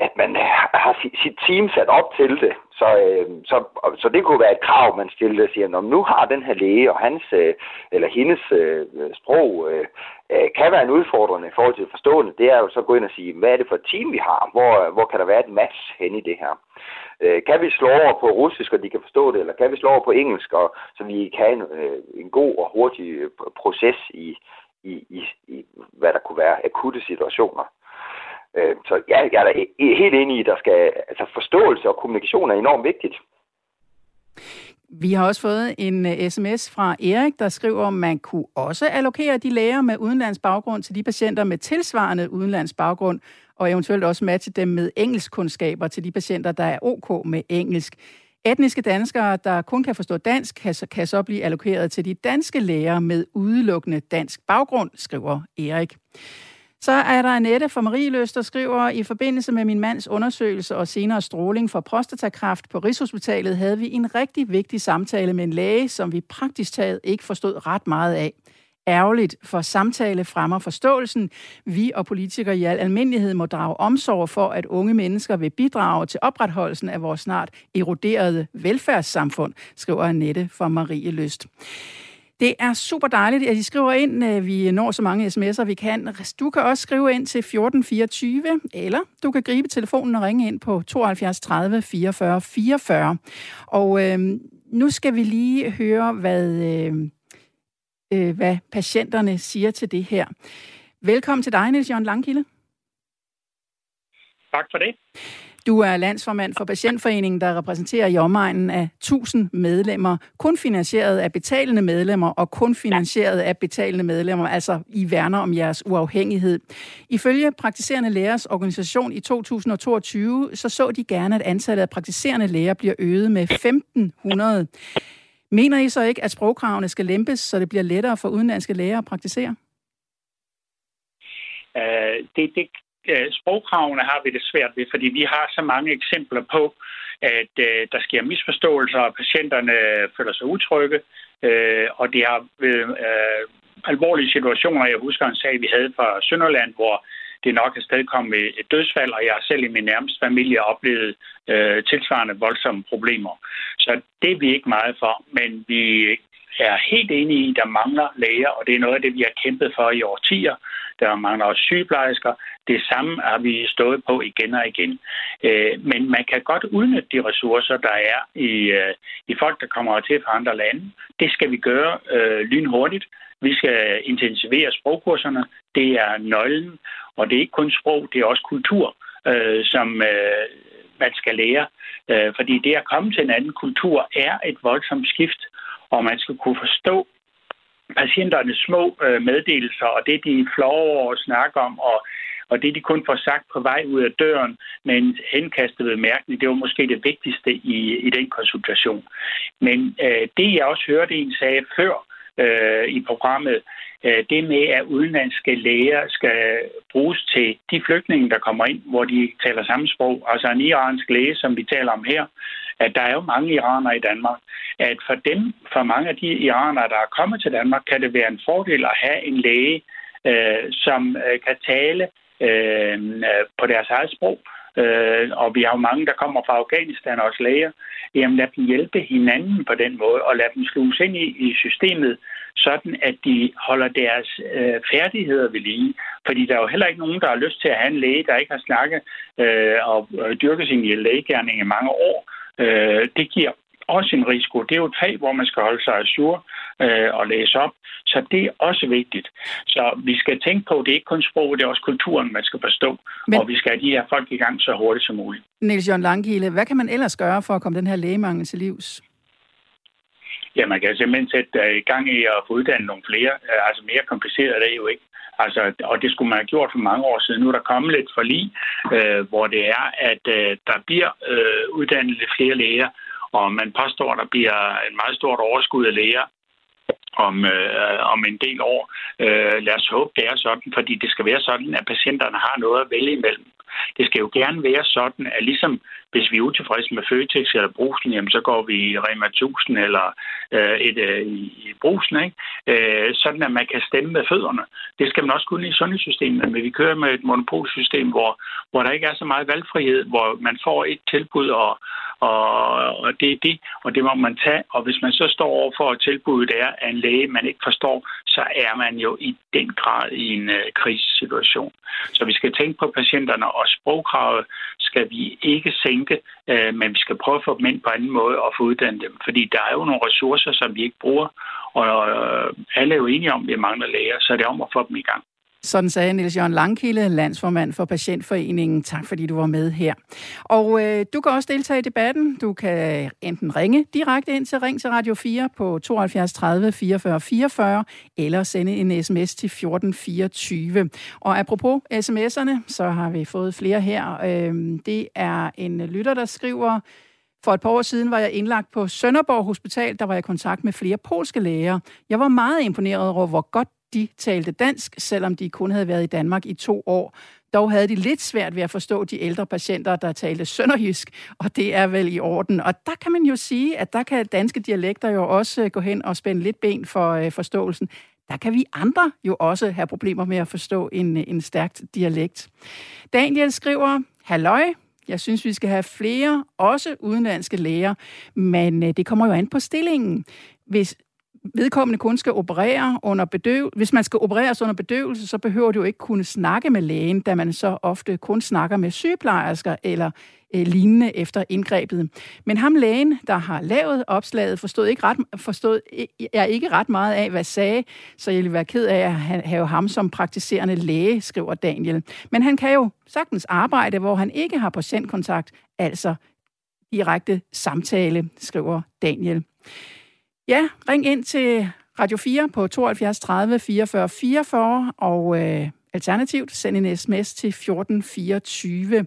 at man har sit team sat op til det. Så, øh, så, så det kunne være et krav, man stillede og siger, når nu har den her læge og hans øh, eller hendes øh, sprog øh, øh, kan være en udfordrende i forhold til forstående, det er jo så at gå ind og sige, hvad er det for et team, vi har? Hvor, hvor kan der være et match hen i det her? Øh, kan vi slå over på russisk, og de kan forstå det, eller kan vi slå over på engelsk, og, så vi kan have en, øh, en god og hurtig øh, proces i, i, i, i, hvad der kunne være akutte situationer? Øh, så ja, jeg er da helt enig i, at der skal, altså forståelse og kommunikation er enormt vigtigt. Vi har også fået en øh, sms fra Erik, der skriver, at man kunne også allokere de læger med udenlands baggrund til de patienter med tilsvarende udenlands baggrund, og eventuelt også matche dem med engelskkundskaber til de patienter, der er ok med engelsk. Etniske danskere, der kun kan forstå dansk, kan så, kan så blive allokeret til de danske læger med udelukkende dansk baggrund, skriver Erik. Så er der Annette fra Marieløs, der skriver, i forbindelse med min mands undersøgelse og senere stråling for prostatakræft på Rigshospitalet, havde vi en rigtig vigtig samtale med en læge, som vi praktisk taget ikke forstod ret meget af. Ærgerligt, for samtale fremmer forståelsen. Vi og politikere i al almindelighed må drage omsorg for, at unge mennesker vil bidrage til opretholdelsen af vores snart eroderede velfærdssamfund, skriver Annette fra Marie Lyst. Det er super dejligt, at I skriver ind. at vi når så mange sms'er, vi kan. Du kan også skrive ind til 1424, eller du kan gribe telefonen og ringe ind på 72 30 44 44. Og øh, nu skal vi lige høre, hvad, øh, øh, hvad patienterne siger til det her. Velkommen til dig, Niels Jørgen Langkilde. Tak for det. Du er landsformand for Patientforeningen, der repræsenterer i omegnen af 1000 medlemmer, kun finansieret af betalende medlemmer og kun finansieret af betalende medlemmer, altså I værner om jeres uafhængighed. Ifølge Praktiserende Lægers organisation i 2022, så så de gerne, at antallet af praktiserende læger bliver øget med 1500. Mener I så ikke, at sprogkravene skal lempes, så det bliver lettere for udenlandske læger at praktisere? Uh, det, det, Øh, sprogkravene har vi det svært ved, fordi vi har så mange eksempler på, at øh, der sker misforståelser, og patienterne føler sig utrygge, øh, og det har været øh, alvorlige situationer. Jeg husker en sag, vi havde fra Sønderland, hvor det nok er kommet et dødsfald, og jeg har selv i min nærmeste familie oplevet øh, tilsvarende voldsomme problemer. Så det er vi ikke meget for, men vi er helt enige i, der mangler læger, og det er noget af det, vi har kæmpet for i årtier. Der mangler også sygeplejersker. Det samme har vi stået på igen og igen. Øh, men man kan godt udnytte de ressourcer, der er i, øh, i folk, der kommer til fra andre lande. Det skal vi gøre øh, lynhurtigt. Vi skal intensivere sprogkurserne. Det er nøglen. Og det er ikke kun sprog, det er også kultur, øh, som øh, man skal lære. Øh, fordi det at komme til en anden kultur er et voldsomt skift og man skal kunne forstå patienternes små øh, meddelelser, og det, de flår over og snakker om, og, og det, de kun får sagt på vej ud af døren med en henkastet bemærkning, det var måske det vigtigste i, i den konsultation. Men øh, det, jeg også hørte en sagde før, øh, i programmet, øh, det med, at udenlandske læger skal bruges til de flygtninge, der kommer ind, hvor de taler samme sprog. Altså en iransk læge, som vi taler om her, at der er jo mange iranere i Danmark. At for dem, for mange af de iranere, der er kommet til Danmark, kan det være en fordel at have en læge, øh, som øh, kan tale øh, øh, på deres eget sprog. Øh, og vi har jo mange, der kommer fra Afghanistan, også læger. Jamen lad dem hjælpe hinanden på den måde, og lad dem sluges ind i, i systemet, sådan at de holder deres øh, færdigheder ved lige. Fordi der er jo heller ikke nogen, der har lyst til at have en læge, der ikke har snakket øh, og øh, dyrket sin lægegærning i mange år. Øh, det giver også en risiko. Det er jo et fag, hvor man skal holde sig assur øh, og læse op. Så det er også vigtigt. Så vi skal tænke på, at det er ikke kun sprog, det er også kulturen, man skal forstå. Men... Og vi skal have de her folk i gang så hurtigt som muligt. Niels Jørgen Langkilde, hvad kan man ellers gøre for at komme den her lægemangel til livs? Ja, man kan simpelthen sætte øh, i gang i at få uddannet nogle flere. Øh, altså mere kompliceret er det jo ikke. Altså, og det skulle man have gjort for mange år siden. Nu er der kommet lidt forlig, øh, hvor det er, at øh, der bliver øh, uddannet lidt flere læger, og man påstår, at der bliver en meget stort overskud af læger om, øh, om en del år. Øh, lad os håbe, det er sådan, fordi det skal være sådan, at patienterne har noget at vælge imellem. Det skal jo gerne være sådan, at ligesom hvis vi er utilfredse med Føtex eller brusen, jamen, så går vi i Rema 1000 eller øh, et, øh, i brusen, ikke? Øh, sådan at man kan stemme med fødderne. Det skal man også kunne i sundhedssystemet, men vi kører med et monopolsystem, hvor, hvor der ikke er så meget valgfrihed, hvor man får et tilbud, og, og, og det er det, og det må man tage. Og hvis man så står over for et tilbud, der er af en læge, man ikke forstår, så er man jo i den grad i en øh, krisesituation. Så vi skal tænke på patienterne, og sprogkravet skal vi ikke sænke, øh, men vi skal prøve at få dem ind på anden måde og få uddannet dem. Fordi der er jo nogle ressourcer, som vi ikke bruger, og øh, alle er jo enige om, at vi mangler læger, så det er om at få dem i gang. Sådan sagde Niels Jørgen Langkilde, landsformand for Patientforeningen. Tak fordi du var med her. Og øh, du kan også deltage i debatten. Du kan enten ringe direkte ind til Ring til Radio 4 på 72 30 44 44, eller sende en sms til 1424. Og apropos sms'erne, så har vi fået flere her. Øh, det er en lytter, der skriver... For et par år siden var jeg indlagt på Sønderborg Hospital. Der var jeg i kontakt med flere polske læger. Jeg var meget imponeret over, hvor godt de talte dansk, selvom de kun havde været i Danmark i to år. Dog havde de lidt svært ved at forstå de ældre patienter, der talte sønderjysk, og det er vel i orden. Og der kan man jo sige, at der kan danske dialekter jo også gå hen og spænde lidt ben for øh, forståelsen. Der kan vi andre jo også have problemer med at forstå en, en stærkt dialekt. Daniel skriver, Halløj, jeg synes, vi skal have flere, også udenlandske læger, men øh, det kommer jo an på stillingen. Hvis vedkommende kun skal operere under bedøvelse. Hvis man skal opereres under bedøvelse, så behøver du jo ikke kunne snakke med lægen, da man så ofte kun snakker med sygeplejersker eller øh, lignende efter indgrebet. Men ham lægen, der har lavet opslaget, forstod ikke ret, forstod øh, er ikke ret meget af, hvad sagde, så jeg ville være ked af at have ham som praktiserende læge, skriver Daniel. Men han kan jo sagtens arbejde, hvor han ikke har patientkontakt, altså direkte samtale, skriver Daniel. Ja, ring ind til Radio 4 på 72 30 44 44, og øh, alternativt send en sms til 1424.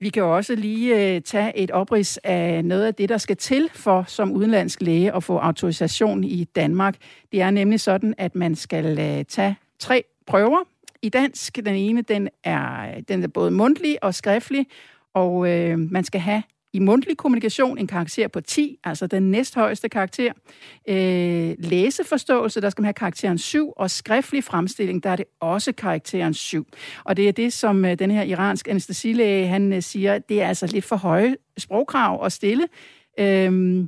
Vi kan også lige øh, tage et oprids af noget af det, der skal til for som udenlandsk læge at få autorisation i Danmark. Det er nemlig sådan, at man skal øh, tage tre prøver i dansk. Den ene, den er, den er både mundtlig og skriftlig, og øh, man skal have i mundtlig kommunikation en karakter på 10, altså den næsthøjeste karakter. Øh, læseforståelse, der skal man have karakteren 7, og skriftlig fremstilling, der er det også karakteren 7. Og det er det, som øh, den her iransk anestesilæge, han øh, siger, det er altså lidt for høje sprogkrav at stille. Øh,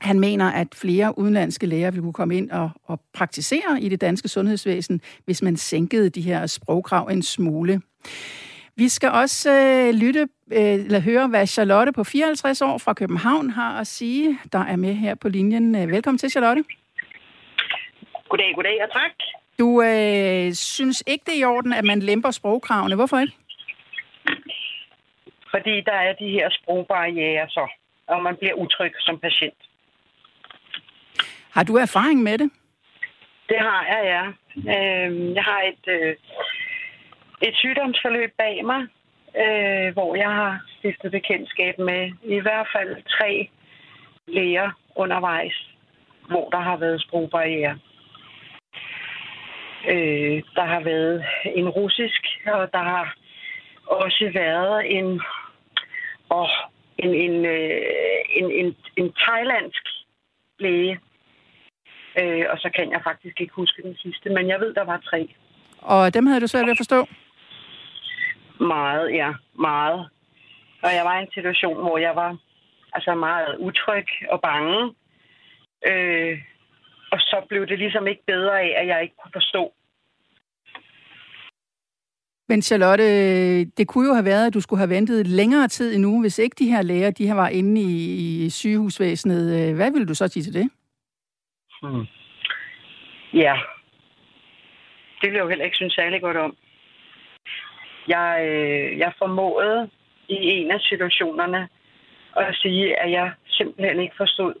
han mener, at flere udenlandske læger vil kunne komme ind og, og praktisere i det danske sundhedsvæsen, hvis man sænkede de her sprogkrav en smule. Vi skal også øh, lytte øh, eller høre, hvad Charlotte på 54 år fra København har at sige, der er med her på linjen. Øh, velkommen til, Charlotte. Goddag, goddag og tak. Du øh, synes ikke, det er i orden, at man lemper sprogkravene. Hvorfor ikke? Fordi der er de her sprogbarriere, så, og man bliver utryg som patient. Har du erfaring med det? Det har jeg, ja. Øh, jeg har et... Øh, et sygdomsforløb bag mig, øh, hvor jeg har stiftet bekendtskab med i hvert fald tre læger undervejs. hvor der har været sprogbarriere. Øh, der har været en russisk, og der har også været en, og en, en, øh, en, en, en thailandsk læge. Øh, og så kan jeg faktisk ikke huske den sidste, men jeg ved, der var tre. Og dem havde du svært ved at forstå? Meget, ja. Meget. Og jeg var i en situation, hvor jeg var altså meget utryg og bange. Øh, og så blev det ligesom ikke bedre af, at jeg ikke kunne forstå. Men Charlotte, det kunne jo have været, at du skulle have ventet længere tid endnu, hvis ikke de her læger de her var inde i, i sygehusvæsenet. Hvad ville du så sige til det? Hmm. Ja, det ville jeg jo heller ikke synes særlig godt om. Jeg, øh, jeg formåede i en af situationerne at sige, at jeg simpelthen ikke forstod,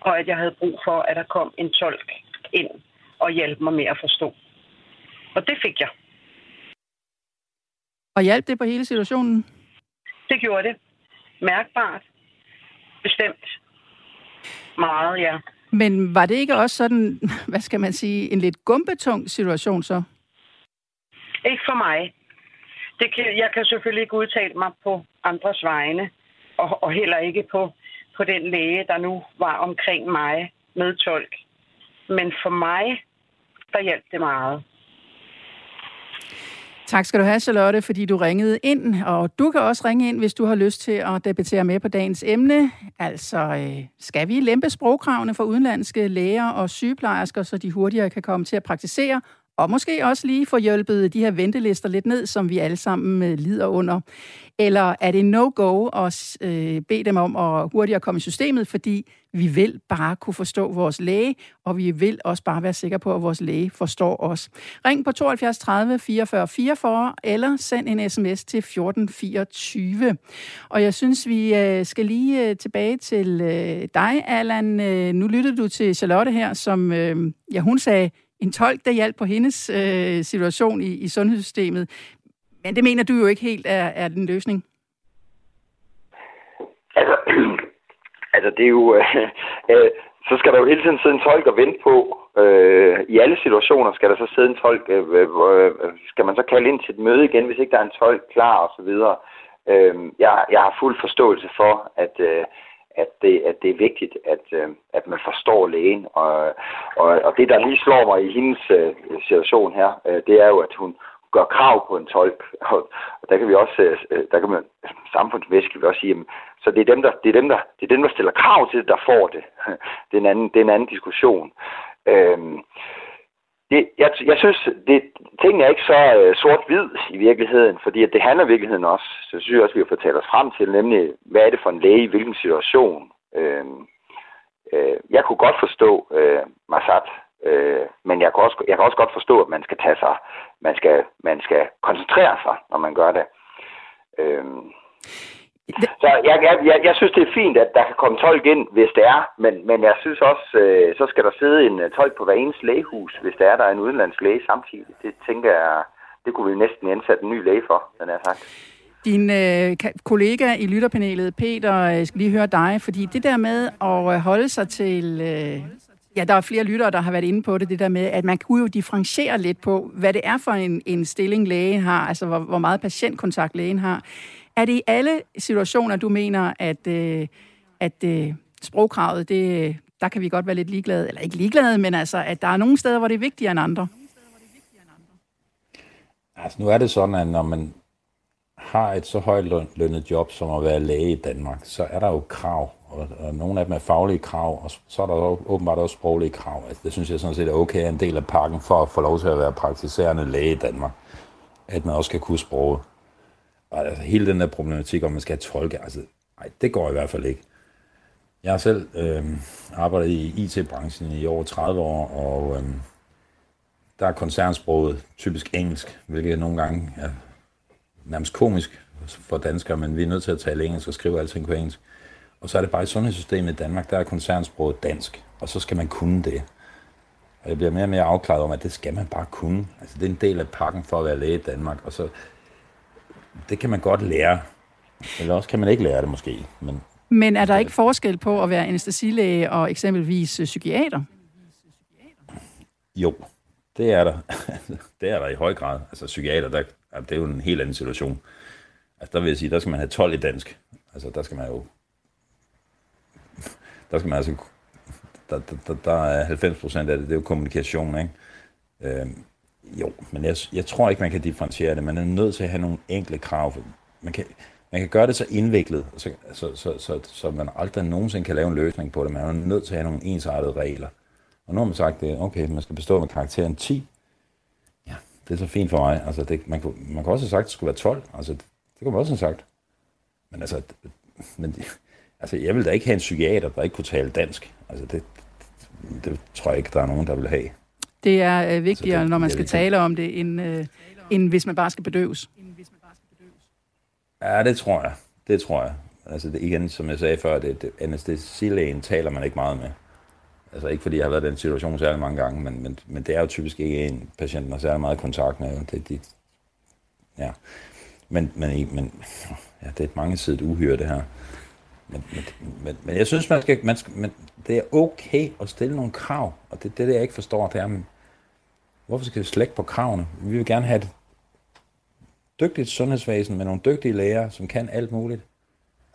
og at jeg havde brug for, at der kom en tolk ind og hjælpe mig med at forstå. Og det fik jeg. Og hjalp det på hele situationen? Det gjorde det. Mærkbart. Bestemt. Meget, ja. Men var det ikke også sådan, hvad skal man sige, en lidt gumbetung situation så? Ikke for mig. Det kan, jeg kan selvfølgelig ikke udtale mig på andres vegne, og, og heller ikke på, på den læge, der nu var omkring mig med tolk. Men for mig, der hjalp det meget. Tak skal du have, Charlotte, fordi du ringede ind. Og du kan også ringe ind, hvis du har lyst til at debattere med på dagens emne. Altså, øh, skal vi lempe sprogkravene for udenlandske læger og sygeplejersker, så de hurtigere kan komme til at praktisere og måske også lige få hjulpet de her ventelister lidt ned, som vi alle sammen øh, lider under. Eller er det no-go at øh, bede dem om at hurtigere komme i systemet, fordi vi vil bare kunne forstå vores læge, og vi vil også bare være sikre på, at vores læge forstår os. Ring på 72 30 44 44, eller send en sms til 1424. Og jeg synes, vi øh, skal lige øh, tilbage til dig, Allan. Nu lyttede du til Charlotte her, som ja, hun sagde, en tolk, der hjalp på hendes øh, situation i, i sundhedssystemet. Men det mener du jo ikke helt er, er den løsning. Altså, altså det er jo... Øh, øh, så skal der jo hele tiden sidde en tolk og vente på. Øh, I alle situationer skal der så sidde en tolk. Øh, øh, øh skal man så kalde ind til et møde igen, hvis ikke der er en tolk klar og så videre. Øh, jeg, jeg har fuld forståelse for, at... Øh, at det, at det er vigtigt, at, øh, at man forstår lægen. Og, og, og det, der lige slår mig i hendes øh, situation her, øh, det er jo, at hun gør krav på en tolk. Og, og der kan vi også, øh, øh der kan man, samfundsmæssigt kan vi også sige, jamen, så det er, dem, der, det, er dem, der, det er dem, der stiller krav til det, der får det. Det er en anden, det er en anden diskussion. Øh, det, jeg, jeg synes, det, tingene er ikke så øh, sort-hvid i virkeligheden, fordi at det handler i virkeligheden også, så synes jeg også, vi har fortalt os frem til, nemlig, hvad er det for en læge i hvilken situation. Øh, øh, jeg kunne godt forstå øh, Massad, øh, men jeg kan, også, jeg kan også godt forstå, at man skal tage sig, man skal, man skal koncentrere sig, når man gør det. Øh, så jeg, jeg, jeg, jeg synes, det er fint, at der kan komme tolk ind, hvis det er, men, men jeg synes også, øh, så skal der sidde en øh, tolk på hver eneste lægehus, hvis der er der er en udenlandsk læge samtidig. Det tænker jeg, det kunne vi næsten indsætte en ny læge for, den er sagt. Din øh, kollega i lytterpanelet, Peter, jeg øh, skal lige høre dig, fordi det der med at øh, holde sig til... Øh, ja, der er flere lyttere, der har været inde på det, det der med, at man kunne jo differentiere lidt på, hvad det er for en, en stilling lægen har, altså hvor, hvor meget patientkontakt lægen har. Er det i alle situationer, du mener, at, øh, at øh, sprogkravet, det, øh, der kan vi godt være lidt ligeglade, eller ikke ligeglade, men altså, at der er nogle steder, hvor det er vigtigere end andre? Altså nu er det sådan, at når man har et så højt lønnet job som at være læge i Danmark, så er der jo krav, og, og nogle af dem er faglige krav, og så er der jo åbenbart også sproglige krav. Altså, det synes jeg sådan set er okay, en del af pakken for at få lov til at være praktiserende læge i Danmark, at man også skal kunne sproget. Og altså, hele den der problematik, om man skal tolke, altså, nej, det går i hvert fald ikke. Jeg har selv øh, arbejdet i IT-branchen i over 30 år, og øh, der er koncernsproget typisk engelsk, hvilket nogle gange er nærmest komisk for danskere, men vi er nødt til at tale engelsk og skrive alting på engelsk. Og så er det bare i sundhedssystemet i Danmark, der er koncernsproget dansk, og så skal man kunne det. Og jeg bliver mere og mere afklaret om, at det skal man bare kunne. Altså, det er en del af pakken for at være læge i Danmark. Og så det kan man godt lære. Eller også kan man ikke lære det måske. Men Men er der ikke forskel på at være anestesilæge og eksempelvis øh, psykiater? Jo, det er der. det er der i høj grad. Altså psykiater, der, det er jo en helt anden situation. Altså der vil jeg sige, der skal man have 12 i dansk. Altså der skal man jo... Der skal man altså... Der, der, der er 90 procent af det, det er jo kommunikation, ikke? Øhm, jo, men jeg, jeg tror ikke, man kan differentiere det. Man er nødt til at have nogle enkle krav. Man kan, man kan gøre det så indviklet, så, så, så, så, så man aldrig nogensinde kan lave en løsning på det. Man er nødt til at have nogle ensartede regler. Og nu har man sagt, at okay, man skal bestå med karakteren 10. Ja, det er så fint for mig. Altså, det, man, kunne, man kan også have sagt, at det skulle være 12. Altså, det, det kunne man også have sagt. Men altså, men, altså, jeg vil da ikke have en psykiater, der ikke kunne tale dansk. Altså, det, det, det tror jeg ikke, der er nogen, der vil have. Det er øh, vigtigere, det, når man skal tale om det, end, øh, end hvis man bare skal bedøves. Ja, det tror jeg. Det tror jeg. Altså det, igen, som jeg sagde før, det, det, anestesilægen taler man ikke meget med. Altså ikke fordi jeg har været i den situation særlig mange gange, men, men, men det er jo typisk ikke en patient, der har særlig meget kontakt med. Det, det, ja. Men, men, men ja, det er et mangesidigt uhyre, det her. Men, men, men, men jeg synes, man skal, man skal, men det er okay at stille nogle krav, og det, det, det jeg ikke forstår, det er, men, hvorfor skal det slække på kravene? Vi vil gerne have et dygtigt sundhedsvæsen med nogle dygtige læger, som kan alt muligt.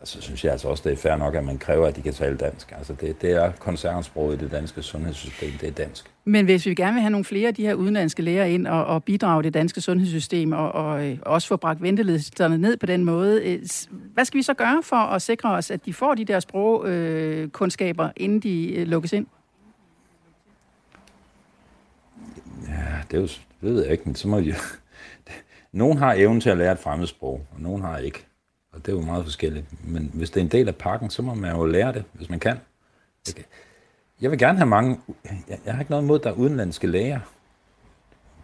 Og så synes jeg altså også, det er fair nok, at man kræver, at de kan tale dansk. Altså det, det er koncernsproget i det danske sundhedssystem, det er dansk. Men hvis vi gerne vil have nogle flere af de her udenlandske læger ind og, og bidrage det danske sundhedssystem og, og øh, også få bragt ventelisterne ned på den måde, øh, hvad skal vi så gøre for at sikre os, at de får de der sprogkundskaber, øh, inden de lukkes ind? Ja, det, er jo, det ved jeg ikke, men så må de Nogen har evnen til at lære et fremmedsprog, og nogen har ikke. Og det er jo meget forskelligt. Men hvis det er en del af pakken, så må man jo lære det, hvis man kan. Jeg vil gerne have mange... Jeg har ikke noget imod, at der er udenlandske læger.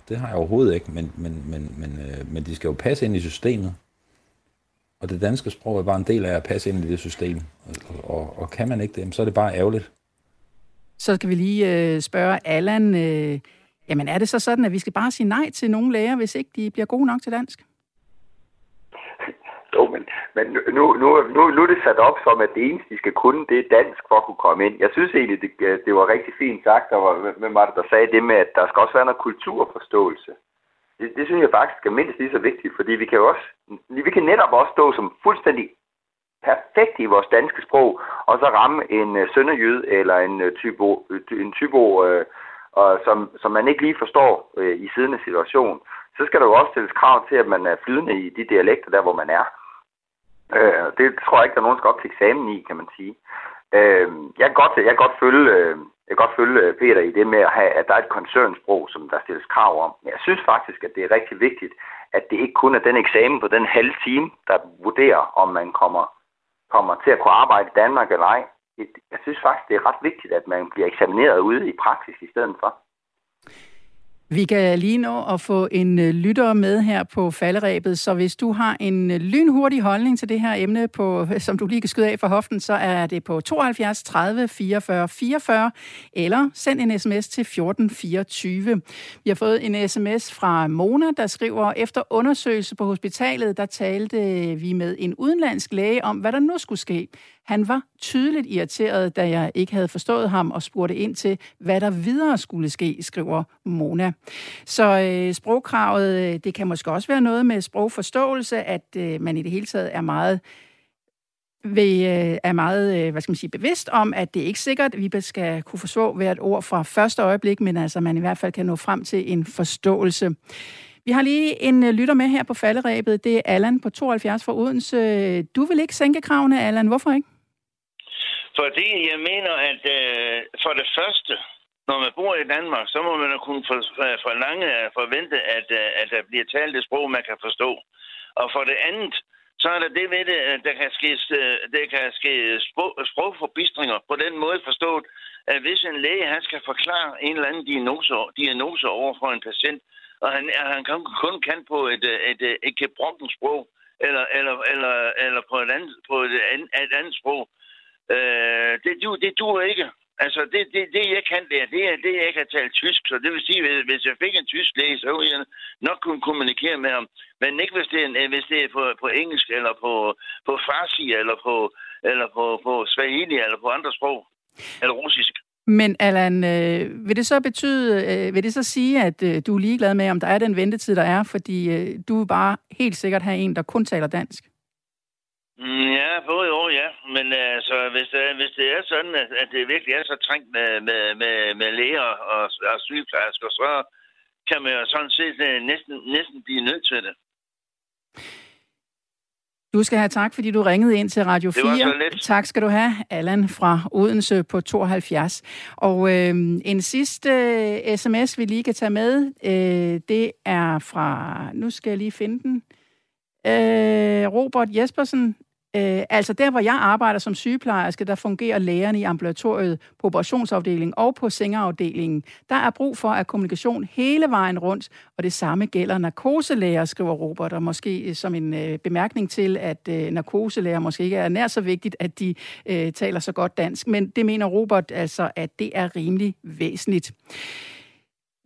Det har jeg overhovedet ikke, men, men, men, men, øh, men de skal jo passe ind i systemet. Og det danske sprog er bare en del af at passe ind i det system. Og, og, og kan man ikke det, så er det bare ærgerligt. Så skal vi lige øh, spørge Allan... Øh Jamen er det så sådan, at vi skal bare sige nej til nogle læger, hvis ikke de bliver gode nok til dansk? Jo, men, men nu, nu, nu, nu er det sat op som, at det eneste, de skal kunne, det er dansk for at kunne komme ind. Jeg synes egentlig, det, det var rigtig fint sagt, der var, hvem var det, der sagde det med, at der skal også være noget kulturforståelse. Det, det synes jeg faktisk er mindst lige så vigtigt, fordi vi kan jo også, vi kan netop også stå som fuldstændig perfekt i vores danske sprog, og så ramme en øh, uh, sønderjyd eller en øh, typo, en typo øh, og som, som man ikke lige forstår øh, i siddende situation, så skal der jo også stilles krav til, at man er flydende i de dialekter, der hvor man er. Øh, det tror jeg ikke, der er nogen, der skal op til eksamen i, kan man sige. Øh, jeg, kan godt, jeg, kan godt følge, øh, jeg kan godt følge øh, Peter i det med at have, at der er et koncernsprog, som der stilles krav om. Men jeg synes faktisk, at det er rigtig vigtigt, at det ikke kun er den eksamen på den halve time, der vurderer, om man kommer, kommer til at kunne arbejde i Danmark eller ej jeg synes faktisk, det er ret vigtigt, at man bliver eksamineret ude i praksis i stedet for. Vi kan lige nå at få en øh, lytter med her på falderæbet, så hvis du har en øh, lynhurtig holdning til det her emne, på, øh, som du lige kan skyde af for hoften, så er det på 72 30 44 44, eller send en sms til 1424. Vi har fået en sms fra Mona, der skriver, efter undersøgelse på hospitalet, der talte vi med en udenlandsk læge om, hvad der nu skulle ske. Han var tydeligt irriteret, da jeg ikke havde forstået ham og spurgte ind til, hvad der videre skulle ske, skriver Mona. Så øh, sprogkravet, øh, det kan måske også være noget med sprogforståelse, at øh, man i det hele taget er meget vi øh, er meget øh, hvad skal man sige, bevidst om, at det er ikke sikkert, at vi skal kunne forstå hvert ord fra første øjeblik, men altså man i hvert fald kan nå frem til en forståelse. Vi har lige en øh, lytter med her på falderæbet. Det er Allan på 72 fra Odense. Du vil ikke sænke kravene, Allan. Hvorfor ikke? Fordi jeg mener, at øh, for det første, når man bor i Danmark, så må man jo kunne for, øh, forlange og forvente, at, øh, at der bliver talt et sprog, man kan forstå. Og for det andet, så er der det ved det, at der kan ske, øh, der kan ske sprog, sprogforbistringer på den måde forstået, at hvis en læge han skal forklare en eller anden diagnose, diagnose over for en patient, og han, han kun kan på et, øh, et, et, et gebrokkent sprog, eller, eller, eller, eller på, et andet, på et, andet, et andet sprog, Øh, det, du, det duer ikke. Altså, det, det, det jeg kan lære, det er det, jeg kan tale tysk. Så det vil sige, at hvis jeg fik en tysk læge, så ville jeg nok kunne kommunikere med ham. Men ikke hvis det er, øh, hvis det er på, på engelsk, eller på, på farsi, eller på, eller på, på Swahili, eller på andre sprog, eller russisk. Men Allan, øh, vil det så betyde, øh, vil det så sige, at øh, du er ligeglad med, om der er den ventetid, der er, fordi øh, du vil bare helt sikkert have en, der kun taler dansk? Mm, ja, både år, ja. Men altså, hvis, hvis det er sådan, at, det virkelig er så trængt med, med, med, med læger og, og sygeplejersker, så kan man jo sådan set øh, næsten, næsten blive nødt til det. Du skal have tak, fordi du ringede ind til Radio 4. Det var så lidt. Tak skal du have, Allan fra Odense på 72. Og øh, en sidste øh, sms, vi lige kan tage med, øh, det er fra, nu skal jeg lige finde den, øh, Robert Jespersen Øh, altså der, hvor jeg arbejder som sygeplejerske, der fungerer lægerne i ambulatoriet på operationsafdelingen og på sengeafdelingen. Der er brug for at kommunikation hele vejen rundt, og det samme gælder narkoselæger, skriver Robert, og måske øh, som en øh, bemærkning til, at øh, narkoselæger måske ikke er nær så vigtigt, at de øh, taler så godt dansk. Men det mener Robert altså, at det er rimelig væsentligt.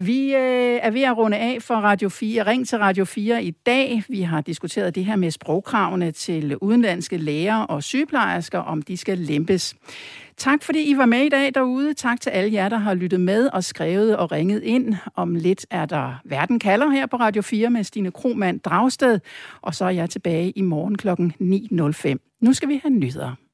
Vi øh, er ved at runde af for Radio 4. Ring til Radio 4 i dag. Vi har diskuteret det her med sprogkravene til udenlandske læger og sygeplejersker, om de skal lempes. Tak fordi I var med i dag derude. Tak til alle jer, der har lyttet med og skrevet og ringet ind. Om lidt er der Verden kalder her på Radio 4 med Stine Kromand Dragsted. Og så er jeg tilbage i morgen kl. 9.05. Nu skal vi have nyheder.